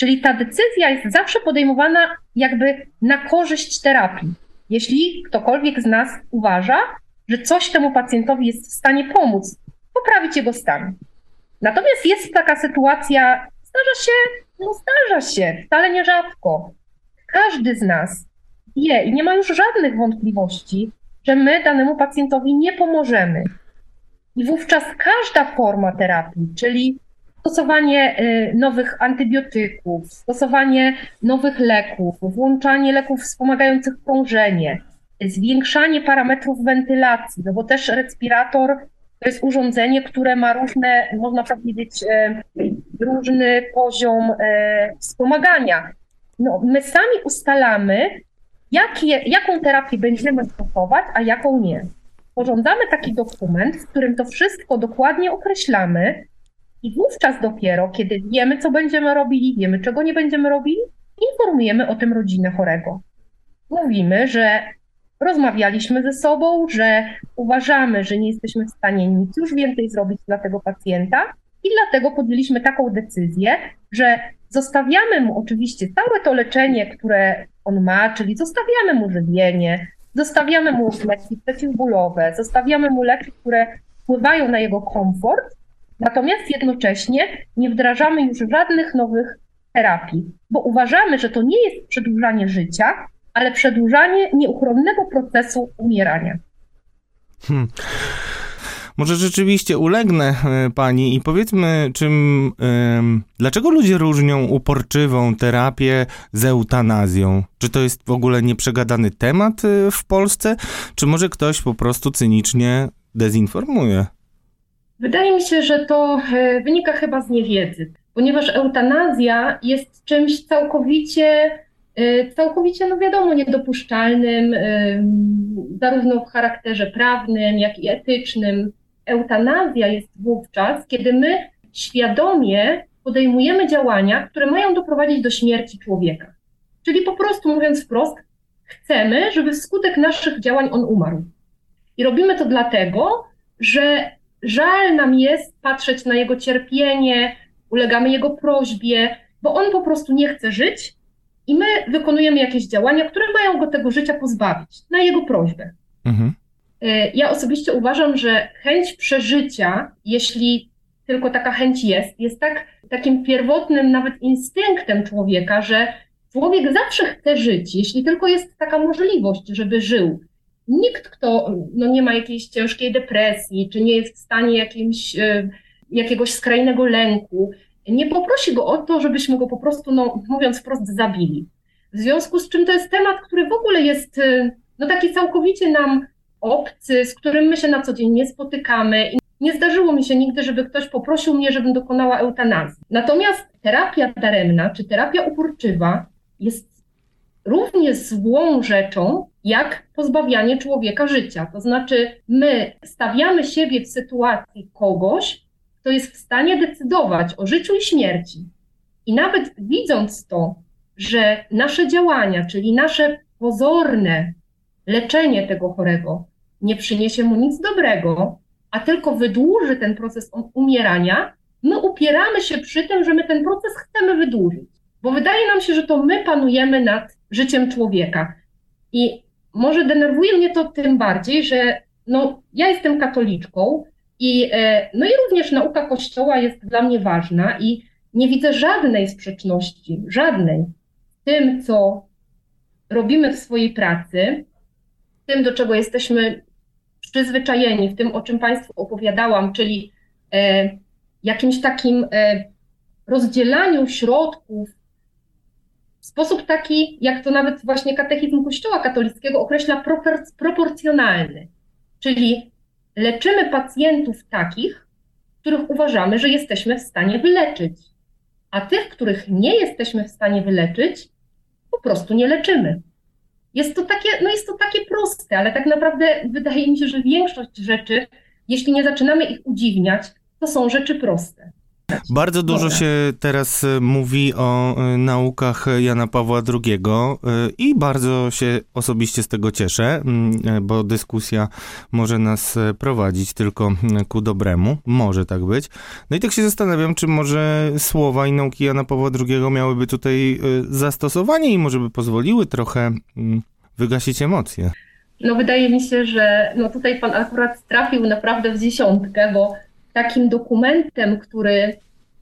Czyli ta decyzja jest zawsze podejmowana jakby na korzyść terapii. Jeśli ktokolwiek z nas uważa, że coś temu pacjentowi jest w stanie pomóc, poprawić jego stan. Natomiast jest taka sytuacja, zdarza się, no zdarza się, wcale nierzadko, każdy z nas wie i nie ma już żadnych wątpliwości, że my danemu pacjentowi nie pomożemy. I wówczas każda forma terapii, czyli stosowanie y, nowych antybiotyków, stosowanie nowych leków, włączanie leków wspomagających krążenie, zwiększanie parametrów wentylacji, no bo też respirator to jest urządzenie, które ma różne, można powiedzieć, e, różny poziom e, wspomagania. No, my sami ustalamy, jakie, jaką terapię będziemy stosować, a jaką nie. Sporządzamy taki dokument, w którym to wszystko dokładnie określamy, i wówczas dopiero, kiedy wiemy, co będziemy robili, wiemy, czego nie będziemy robili, informujemy o tym rodzinę chorego. Mówimy, że rozmawialiśmy ze sobą, że uważamy, że nie jesteśmy w stanie nic już więcej zrobić dla tego pacjenta i dlatego podjęliśmy taką decyzję, że zostawiamy mu oczywiście całe to leczenie, które on ma, czyli zostawiamy mu żywienie, zostawiamy mu leki przeciwbólowe, zostawiamy mu leki, które wpływają na jego komfort, natomiast jednocześnie nie wdrażamy już żadnych nowych terapii, bo uważamy, że to nie jest przedłużanie życia, ale przedłużanie nieuchronnego procesu umierania. Hmm. Może rzeczywiście ulegnę e, pani i powiedzmy, czym, dlaczego ludzie różnią uporczywą terapię z eutanazją? Czy to jest w ogóle nieprzegadany temat e, w Polsce, czy może ktoś po prostu cynicznie dezinformuje? Wydaje mi się, że to e, wynika chyba z niewiedzy, ponieważ eutanazja jest czymś całkowicie Y, całkowicie, no wiadomo, niedopuszczalnym, y, zarówno w charakterze prawnym, jak i etycznym. Eutanazja jest wówczas, kiedy my świadomie podejmujemy działania, które mają doprowadzić do śmierci człowieka. Czyli po prostu mówiąc wprost, chcemy, żeby wskutek naszych działań on umarł. I robimy to dlatego, że żal nam jest patrzeć na jego cierpienie, ulegamy jego prośbie, bo on po prostu nie chce żyć, i my wykonujemy jakieś działania, które mają go tego życia pozbawić, na jego prośbę. Mhm. E, ja osobiście uważam, że chęć przeżycia, jeśli tylko taka chęć jest, jest tak, takim pierwotnym nawet instynktem człowieka, że człowiek zawsze chce żyć, jeśli tylko jest taka możliwość, żeby żył. Nikt, kto no, nie ma jakiejś ciężkiej depresji, czy nie jest w stanie jakimś, e, jakiegoś skrajnego lęku, nie poprosi go o to, żebyśmy go po prostu, no, mówiąc wprost, zabili. W związku z czym to jest temat, który w ogóle jest y, no, taki całkowicie nam obcy, z którym my się na co dzień nie spotykamy. I nie zdarzyło mi się nigdy, żeby ktoś poprosił mnie, żebym dokonała eutanazji. Natomiast terapia daremna czy terapia uporczywa jest równie złą rzeczą, jak pozbawianie człowieka życia. To znaczy, my stawiamy siebie w sytuacji kogoś, kto jest w stanie decydować o życiu i śmierci. I nawet widząc to, że nasze działania, czyli nasze pozorne leczenie tego chorego nie przyniesie mu nic dobrego, a tylko wydłuży ten proces umierania, my upieramy się przy tym, że my ten proces chcemy wydłużyć, bo wydaje nam się, że to my panujemy nad życiem człowieka. I może denerwuje mnie to tym bardziej, że no, ja jestem katoliczką, i, e, no i również nauka Kościoła jest dla mnie ważna i nie widzę żadnej sprzeczności, żadnej w tym, co robimy w swojej pracy, w tym, do czego jesteśmy przyzwyczajeni, w tym, o czym Państwu opowiadałam, czyli e, jakimś takim e, rozdzielaniu środków w sposób taki, jak to nawet właśnie katechizm Kościoła katolickiego określa, proporcjonalny. Czyli leczymy pacjentów takich, których uważamy, że jesteśmy w stanie wyleczyć, a tych, których nie jesteśmy w stanie wyleczyć, po prostu nie leczymy. Jest to takie, no jest to takie proste, ale tak naprawdę wydaje mi się, że większość rzeczy, jeśli nie zaczynamy ich udziwniać, to są rzeczy proste. Bardzo dużo się teraz e, mówi o e, naukach Jana Pawła II e, i bardzo się osobiście z tego cieszę, bo dyskusja może nas prowadzić tylko ku dobremu. Może tak być. No i tak się zastanawiam, czy może słowa i nauki Jana Pawła II miałyby tutaj zastosowanie i może by pozwoliły trochę wygasić emocje. No wydaje mi się, że no tutaj pan akurat trafił naprawdę w dziesiątkę, bo takim dokumentem, który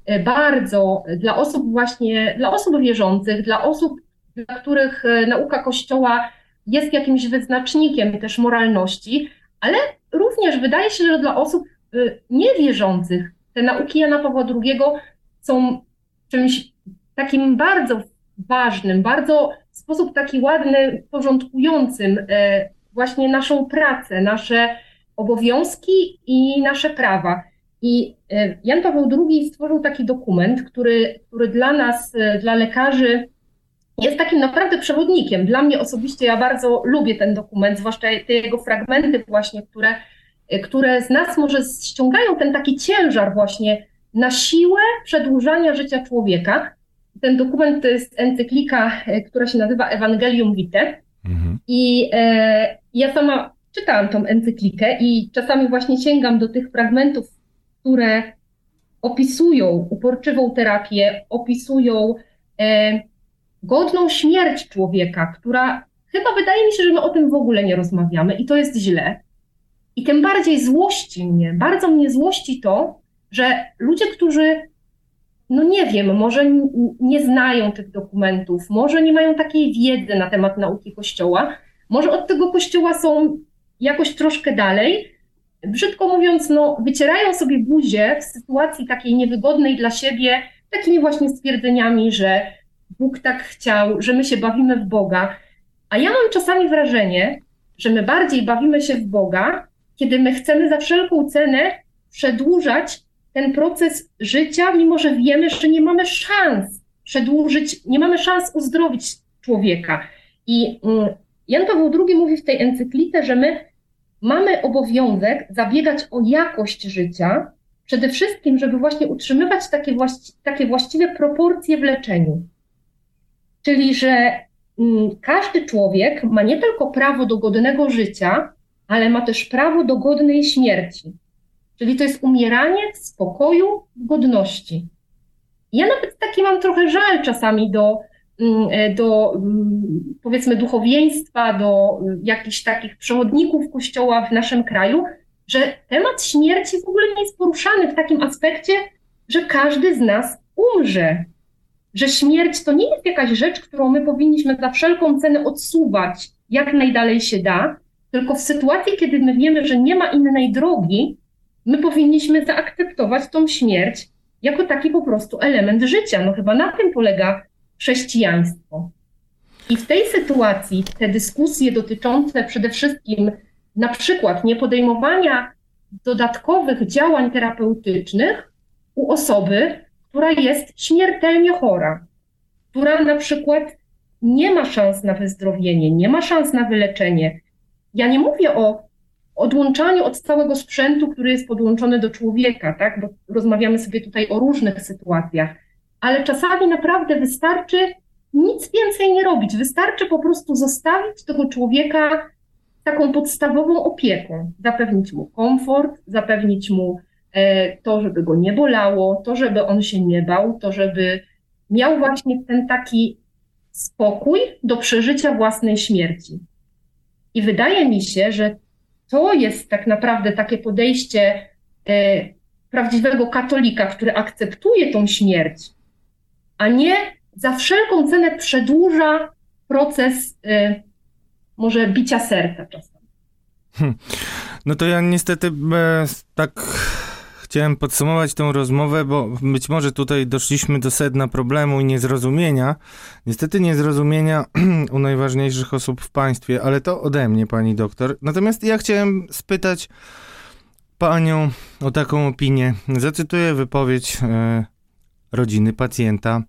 e, bardzo dla osób właśnie, dla osób wierzących, dla osób dla których e, nauka Kościoła jest jakimś wyznacznikiem też moralności, ale również wydaje się, że dla osób niewierzących te nauki Jana Pawła II są czymś takim bardzo ważnym, bardzo w sposób taki ładny, porządkującym właśnie naszą pracę, nasze obowiązki i nasze prawa. I e, Jan Paweł II stworzył taki dokument, który, który dla nas, e, dla lekarzy, jest takim naprawdę przewodnikiem. Dla mnie osobiście ja bardzo lubię ten dokument, zwłaszcza te jego fragmenty właśnie, które, e, które z nas może ściągają ten taki ciężar właśnie na siłę przedłużania życia człowieka. Ten dokument to jest encyklika, która się nazywa Evangelium Vitae. Mhm. I e, ja sama czytałam tą encyklikę i czasami właśnie sięgam do tych fragmentów, które opisują uporczywą terapię, opisują e, godną śmierć człowieka, która chyba wydaje mi się, że my o tym w ogóle nie rozmawiamy i to jest źle. I tym bardziej złości mnie, bardzo mnie złości to, że ludzie, którzy, no nie wiem, może nie znają tych dokumentów, może nie mają takiej wiedzy na temat nauki Kościoła, może od tego Kościoła są jakoś troszkę dalej. Brzydko mówiąc, no, wycierają sobie buzię w sytuacji takiej niewygodnej dla siebie, takimi właśnie stwierdzeniami, że Bóg tak chciał, że my się bawimy w Boga. A ja mam czasami wrażenie, że my bardziej bawimy się w Boga, kiedy my chcemy za wszelką cenę przedłużać ten proces życia, mimo że wiemy, że nie mamy szans przedłużyć, nie mamy szans uzdrowić człowieka. I mm, Jan Paweł II mówi w tej encyklice, że my mamy obowiązek zabiegać o jakość życia, przede wszystkim, żeby właśnie utrzymywać takie, właści takie właściwe proporcje w leczeniu. Czyli, że mm, każdy człowiek ma nie tylko prawo do godnego życia, ale ma też prawo do godnej śmierci. Czyli to jest umieranie w spokoju, w godności. Ja nawet taki mam trochę żal czasami do do mm, powiedzmy duchowieństwa, do y, jakichś takich przewodników kościoła w naszym kraju, że temat śmierci w ogóle nie jest poruszany w takim aspekcie, że każdy z nas umrze. Że śmierć to nie jest jakaś rzecz, którą my powinniśmy za wszelką cenę odsuwać jak najdalej się da, tylko w sytuacji, kiedy my wiemy, że nie ma innej drogi, my powinniśmy zaakceptować tą śmierć jako taki po prostu element życia. No chyba na tym polega chrześcijaństwo. I w tej sytuacji te dyskusje dotyczące przede wszystkim na przykład niepodejmowania dodatkowych działań terapeutycznych u osoby, która jest śmiertelnie chora, która na przykład nie ma szans na wyzdrowienie, nie ma szans na wyleczenie. Ja nie mówię o odłączaniu od całego sprzętu, który jest podłączony do człowieka, tak? bo rozmawiamy sobie tutaj o różnych sytuacjach ale czasami naprawdę wystarczy nic więcej nie robić. Wystarczy po prostu zostawić tego człowieka taką podstawową opieką, zapewnić mu komfort, zapewnić mu e, to, żeby go nie bolało, to, żeby on się nie bał, to, żeby miał właśnie ten taki spokój do przeżycia własnej śmierci. I wydaje mi się, że to jest tak naprawdę takie podejście e, prawdziwego katolika, który akceptuje tą śmierć, a nie za wszelką cenę przedłuża proces y, może bicia serca czasem. Hmm. No to ja niestety e, tak chciałem podsumować tą rozmowę, bo być może tutaj doszliśmy do sedna problemu i niezrozumienia. Niestety niezrozumienia u najważniejszych osób w państwie, ale to ode mnie, pani doktor. Natomiast ja chciałem spytać panią o taką opinię. Zacytuję wypowiedź e, rodziny pacjenta.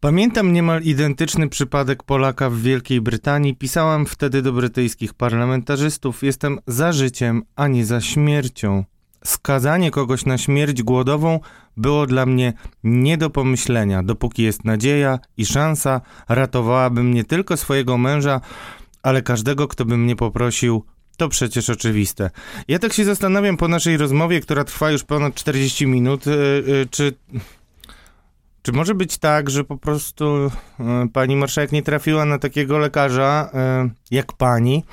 Pamiętam niemal identyczny przypadek Polaka w Wielkiej Brytanii. Pisałam wtedy do brytyjskich parlamentarzystów: Jestem za życiem, a nie za śmiercią. Skazanie kogoś na śmierć głodową było dla mnie nie do pomyślenia. Dopóki jest nadzieja i szansa, ratowałabym nie tylko swojego męża, ale każdego, kto by mnie poprosił to przecież oczywiste. Ja tak się zastanawiam po naszej rozmowie, która trwa już ponad 40 minut, yy, yy, czy czy może być tak, że po prostu e, pani marszałek nie trafiła na takiego lekarza e, jak pani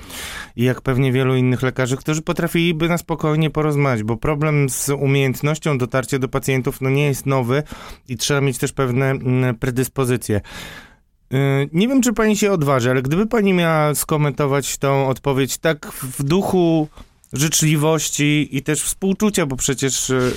i jak pewnie wielu innych lekarzy, którzy potrafiliby na spokojnie porozmawiać, bo problem z umiejętnością dotarcia do pacjentów no nie jest nowy i trzeba mieć też pewne predyspozycje. Nie wiem, czy pani się odważy, ale gdyby pani miała skomentować tą odpowiedź tak w duchu życzliwości i też współczucia, bo przecież e,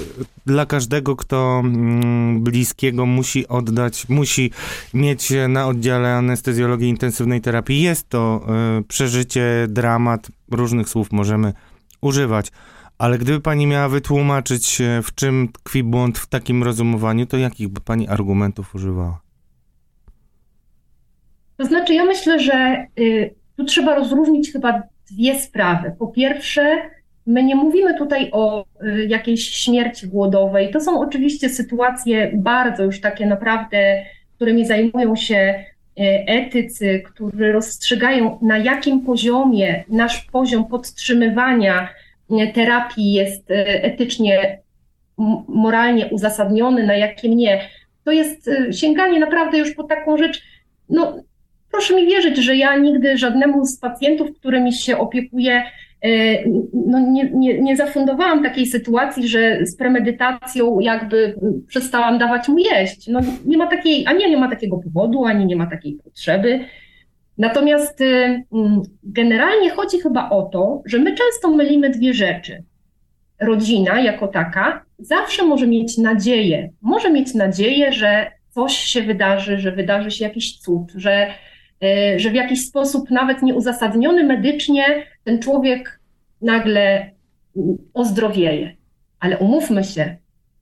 dla każdego, kto mm, bliskiego musi oddać, musi mieć na oddziale anestezjologii intensywnej terapii, jest to e, przeżycie, dramat, różnych słów możemy używać. Ale gdyby pani miała wytłumaczyć, w czym tkwi błąd w takim rozumowaniu, to jakich by pani argumentów używała? To znaczy, ja myślę, że y, tu trzeba rozróżnić chyba dwie sprawy. Po pierwsze, my nie mówimy tutaj o y, jakiejś śmierci głodowej. To są oczywiście sytuacje bardzo już takie naprawdę, którymi zajmują się y, etycy, którzy rozstrzygają, na jakim poziomie nasz poziom podtrzymywania terapii jest etycznie, moralnie uzasadniony, na jakim nie. To jest sięganie naprawdę już po taką rzecz, no Proszę mi wierzyć, że ja nigdy żadnemu z pacjentów, którymi się opiekuję, e, no nie, nie, nie zafundowałam takiej sytuacji, że z premedytacją jakby przestałam dawać mu jeść. No nie ma takiej, ani nie ma takiego powodu, ani nie ma takiej potrzeby. Natomiast e, generalnie chodzi chyba o to, że my często mylimy dwie rzeczy. Rodzina jako taka zawsze może mieć nadzieję, może mieć nadzieję, że coś się wydarzy, że wydarzy się jakiś cud, że że w jakiś sposób nawet nieuzasadniony medycznie ten człowiek nagle ozdrowieje. Ale umówmy się,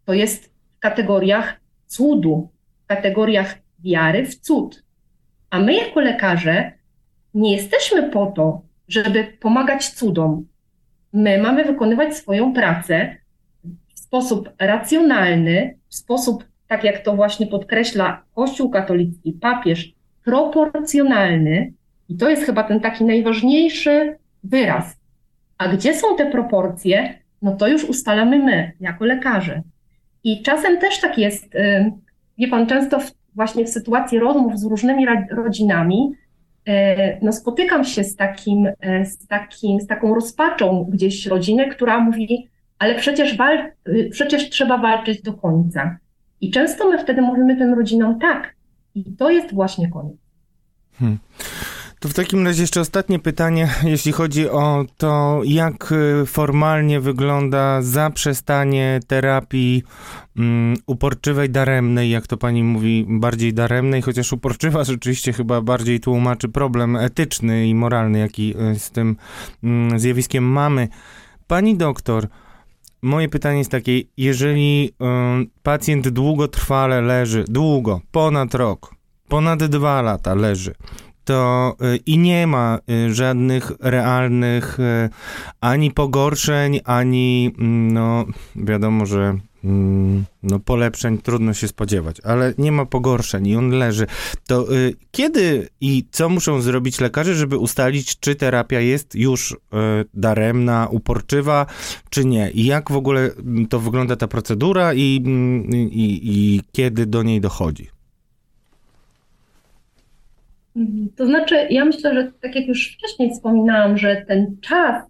to jest w kategoriach cudu, w kategoriach wiary w cud. A my jako lekarze nie jesteśmy po to, żeby pomagać cudom. My mamy wykonywać swoją pracę w sposób racjonalny, w sposób, tak jak to właśnie podkreśla Kościół katolicki, papież, proporcjonalny, i to jest chyba ten taki najważniejszy wyraz. A gdzie są te proporcje, no to już ustalamy my, jako lekarze. I czasem też tak jest, y, wie pan, często w, właśnie w sytuacji rozmów z różnymi rodzinami, y, no spotykam się z takim, y, z takim, z taką rozpaczą gdzieś rodziny, która mówi, ale przecież, wal, przecież trzeba walczyć do końca. I często my wtedy mówimy tym rodzinom, tak, i to jest właśnie koniec. Hmm. To w takim razie jeszcze ostatnie pytanie, jeśli chodzi o to, jak y, formalnie wygląda zaprzestanie terapii um, uporczywej, daremnej, jak to pani mówi, bardziej daremnej, chociaż uporczywa rzeczywiście chyba bardziej tłumaczy problem etyczny i moralny, jaki y, z tym um, zjawiskiem mamy. Pani doktor, moje pytanie jest takie, jeżeli um, pacjent długotrwale leży, długo, ponad rok, ponad dwa lata leży, to y, i nie ma y, żadnych realnych y, ani pogorszeń, ani mm, no wiadomo, że no polepszeń trudno się spodziewać, ale nie ma pogorszeń i on leży. To y, kiedy i co muszą zrobić lekarze, żeby ustalić, czy terapia jest już y, daremna, uporczywa, czy nie? I jak w ogóle mm, to wygląda ta procedura i, i, i kiedy do niej dochodzi? To znaczy, ja myślę, że tak jak już wcześniej wspominałam, że ten czas,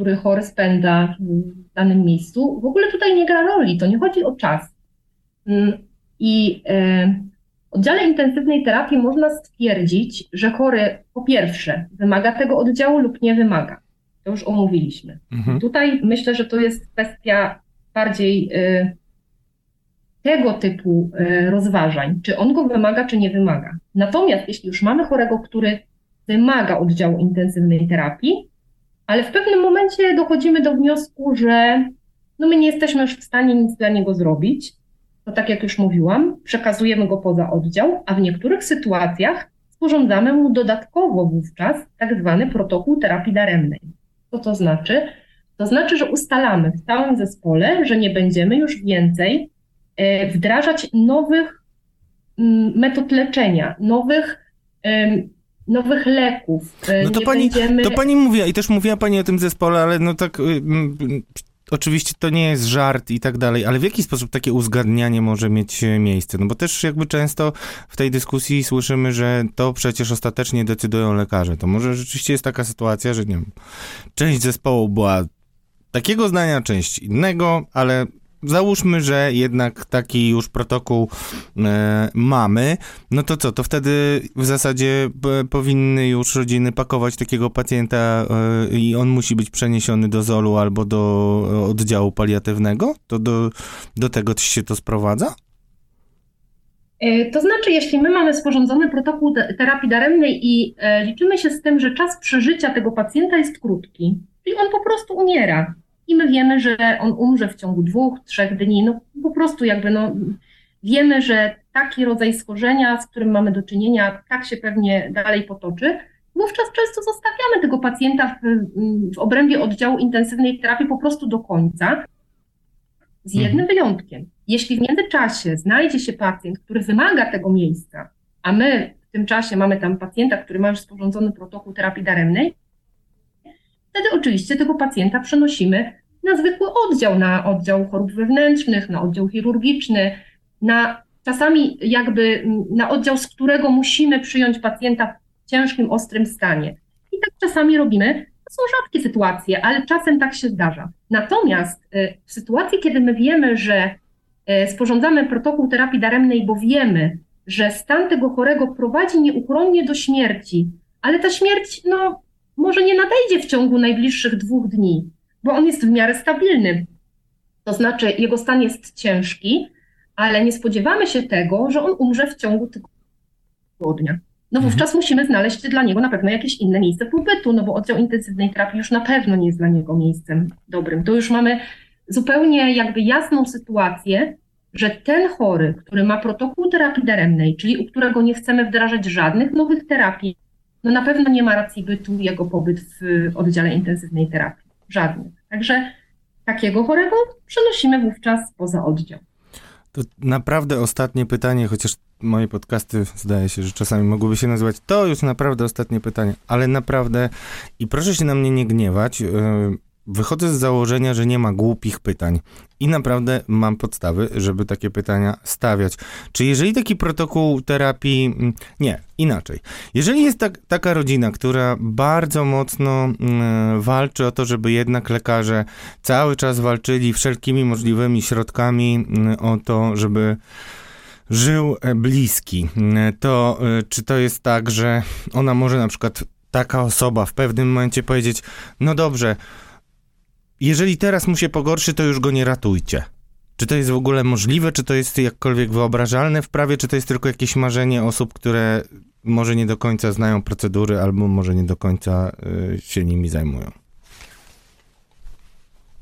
który chory spędza w danym miejscu, w ogóle tutaj nie gra roli. To nie chodzi o czas. Mm, I e, w oddziale intensywnej terapii można stwierdzić, że chory po pierwsze wymaga tego oddziału lub nie wymaga. To już omówiliśmy. Mhm. Tutaj myślę, że to jest kwestia bardziej e, tego typu e, rozważań, czy on go wymaga, czy nie wymaga. Natomiast jeśli już mamy chorego, który wymaga oddziału intensywnej terapii, ale w pewnym momencie dochodzimy do wniosku, że no my nie jesteśmy już w stanie nic dla niego zrobić, to tak jak już mówiłam, przekazujemy go poza oddział, a w niektórych sytuacjach sporządzamy mu dodatkowo wówczas tak zwany protokół terapii daremnej. Co to znaczy? To znaczy, że ustalamy w całym zespole, że nie będziemy już więcej E, wdrażać nowych mm, metod leczenia, nowych nowych leków. E, no to pani, będziemy... to pani mówiła i też mówiła pani o tym zespole, ale no tak y, oczywiście to nie jest żart i tak dalej, ale w jaki sposób takie uzgadnianie może mieć e, miejsce? No bo też jakby często w tej dyskusji słyszymy, że to przecież ostatecznie decydują lekarze. To może rzeczywiście jest taka sytuacja, że nie wiem, część zespołu była takiego zdania, część innego, ale załóżmy, że jednak taki już protokół e, mamy, no to co, to wtedy w zasadzie p, powinny już rodziny pakować takiego pacjenta e, i on musi być przeniesiony do ZOL-u albo do oddziału paliatywnego? To do, do tego się to sprowadza? E, to znaczy, jeśli my mamy sporządzony protokół terapii daremnej i e, liczymy się z tym, że czas przeżycia tego pacjenta jest krótki, czyli on po prostu umiera i my wiemy, że on umrze w ciągu dwóch, trzech dni, no po prostu jakby no wiemy, że taki rodzaj schorzenia, z którym mamy do czynienia, tak się pewnie dalej potoczy, wówczas często zostawiamy tego pacjenta w, w obrębie oddziału intensywnej terapii po prostu do końca, z jednym mhm. wyjątkiem. Jeśli w międzyczasie znajdzie się pacjent, który wymaga tego miejsca, a my w tym czasie mamy tam pacjenta, który ma już sporządzony protokół terapii daremnej, wtedy oczywiście tego pacjenta przenosimy na zwykły oddział, na oddział chorób wewnętrznych, na oddział chirurgiczny, na czasami jakby na oddział, z którego musimy przyjąć pacjenta w ciężkim, ostrym stanie. I tak czasami robimy. To są rzadkie sytuacje, ale czasem tak się zdarza. Natomiast y, w sytuacji, kiedy my wiemy, że y, sporządzamy protokół terapii daremnej, bo wiemy, że stan tego chorego prowadzi nieuchronnie do śmierci, ale ta śmierć no, może nie nadejdzie w ciągu najbliższych dwóch dni, bo on jest w miarę stabilny. To znaczy, jego stan jest ciężki, ale nie spodziewamy się tego, że on umrze w ciągu tygodnia. No mhm. wówczas musimy znaleźć dla niego na pewno jakieś inne miejsce pobytu, no bo oddział intensywnej terapii już na pewno nie jest dla niego miejscem dobrym. To już mamy zupełnie jakby jasną sytuację, że ten chory, który ma protokół terapii daremnej, czyli u którego nie chcemy wdrażać żadnych nowych terapii, no na pewno nie ma racji bytu jego pobyt w oddziale intensywnej terapii. Żadnych. Także takiego chorego przenosimy wówczas poza oddział. To naprawdę ostatnie pytanie, chociaż moje podcasty zdaje się, że czasami mogłyby się nazywać to już naprawdę ostatnie pytanie, ale naprawdę i proszę się na mnie nie gniewać. Yy, wychodzę z założenia, że nie ma głupich pytań i naprawdę mam podstawy, żeby takie pytania stawiać. Czy jeżeli taki protokół terapii. Mm, nie, inaczej. Jeżeli jest tak, taka rodzina, która bardzo mocno y, walczy o to, żeby jednak lekarze cały czas walczyli wszelkimi możliwymi środkami y, o to, żeby żył e, bliski, to y, czy to jest tak, że ona może na przykład taka osoba w pewnym momencie powiedzieć: No dobrze jeżeli teraz mu się pogorszy, to już go nie ratujcie. Czy to jest w ogóle możliwe, czy to jest jakkolwiek wyobrażalne w prawie, czy to jest tylko jakieś marzenie osób, które może nie do końca znają procedury, albo może nie do końca y, się nimi zajmują?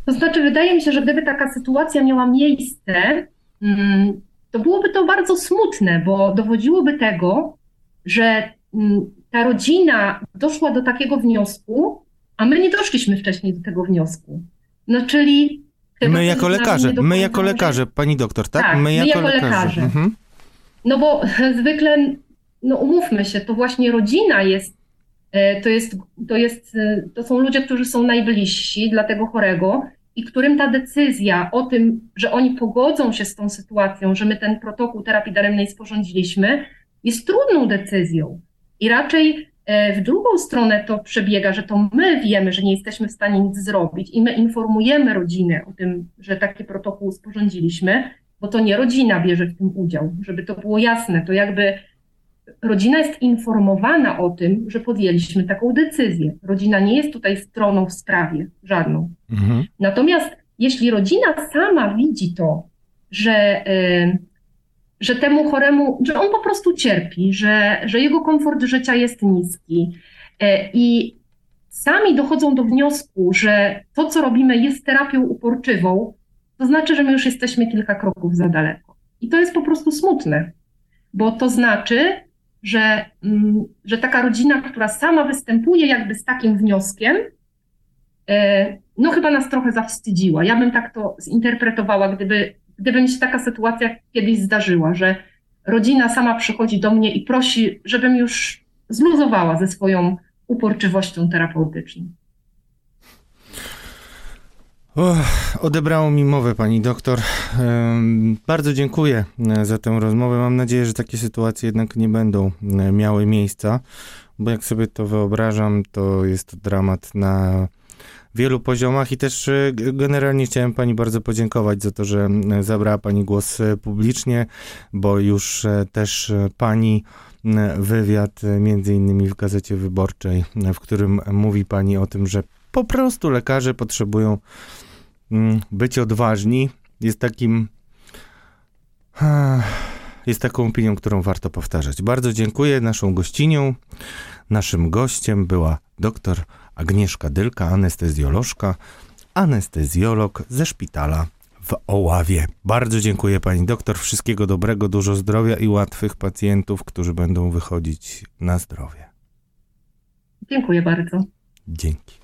To znaczy, wydaje mi się, że gdyby taka sytuacja miała miejsce, mm, to byłoby to bardzo smutne, bo dowodziłoby tego, że mm, ta rodzina doszła do takiego wniosku, a my nie doszliśmy wcześniej do tego wniosku. No czyli. My jako lekarze, my jako lekarze, pani doktor, tak? tak my, jako my jako lekarze. lekarze. Mhm. No bo zwykle, no umówmy się, to właśnie rodzina jest, e, to jest, to jest, e, to są ludzie, którzy są najbliżsi dla tego chorego i którym ta decyzja o tym, że oni pogodzą się z tą sytuacją, że my ten protokół terapii daremnej sporządziliśmy, jest trudną decyzją. I raczej w drugą stronę to przebiega, że to my wiemy, że nie jesteśmy w stanie nic zrobić i my informujemy rodzinę o tym, że taki protokół sporządziliśmy, bo to nie rodzina bierze w tym udział, żeby to było jasne. To jakby rodzina jest informowana o tym, że podjęliśmy taką decyzję. Rodzina nie jest tutaj stroną w sprawie, żadną. Mhm. Natomiast jeśli rodzina sama widzi to, że. Yy, że temu choremu, że on po prostu cierpi, że, że jego komfort życia jest niski. E, I sami dochodzą do wniosku, że to, co robimy, jest terapią uporczywą, to znaczy, że my już jesteśmy kilka kroków za daleko. I to jest po prostu smutne, bo to znaczy, że, mm, że taka rodzina, która sama występuje jakby z takim wnioskiem, e, no chyba nas trochę zawstydziła. Ja bym tak to zinterpretowała, gdyby gdyby mi się taka sytuacja kiedyś zdarzyła, że rodzina sama przychodzi do mnie i prosi, żebym już zluzowała ze swoją uporczywością terapeutyczną. odebrało mi mowę pani doktor. Bardzo dziękuję e, za tę rozmowę. Mam nadzieję, że takie sytuacje jednak nie będą e, miały miejsca, bo jak sobie to wyobrażam, to jest to dramat na wielu poziomach i też e, generalnie chciałem pani bardzo podziękować za to, że zabrała pani głos e, publicznie, bo już też pani wywiad między innymi w Gazecie Wyborczej, w którym mówi pani o tym, że po prostu lekarze potrzebują mm, być odważni. Jest takim jest taką opinią, którą warto powtarzać. Bardzo dziękuję. Naszą gościnią, naszym gościem była dr Agnieszka Dylka, anestezjolożka, anestezjolog ze szpitala w Oławie. Bardzo dziękuję pani doktor. Wszystkiego dobrego, dużo zdrowia i łatwych pacjentów, którzy będą wychodzić na zdrowie. Dziękuję bardzo. Dzięki.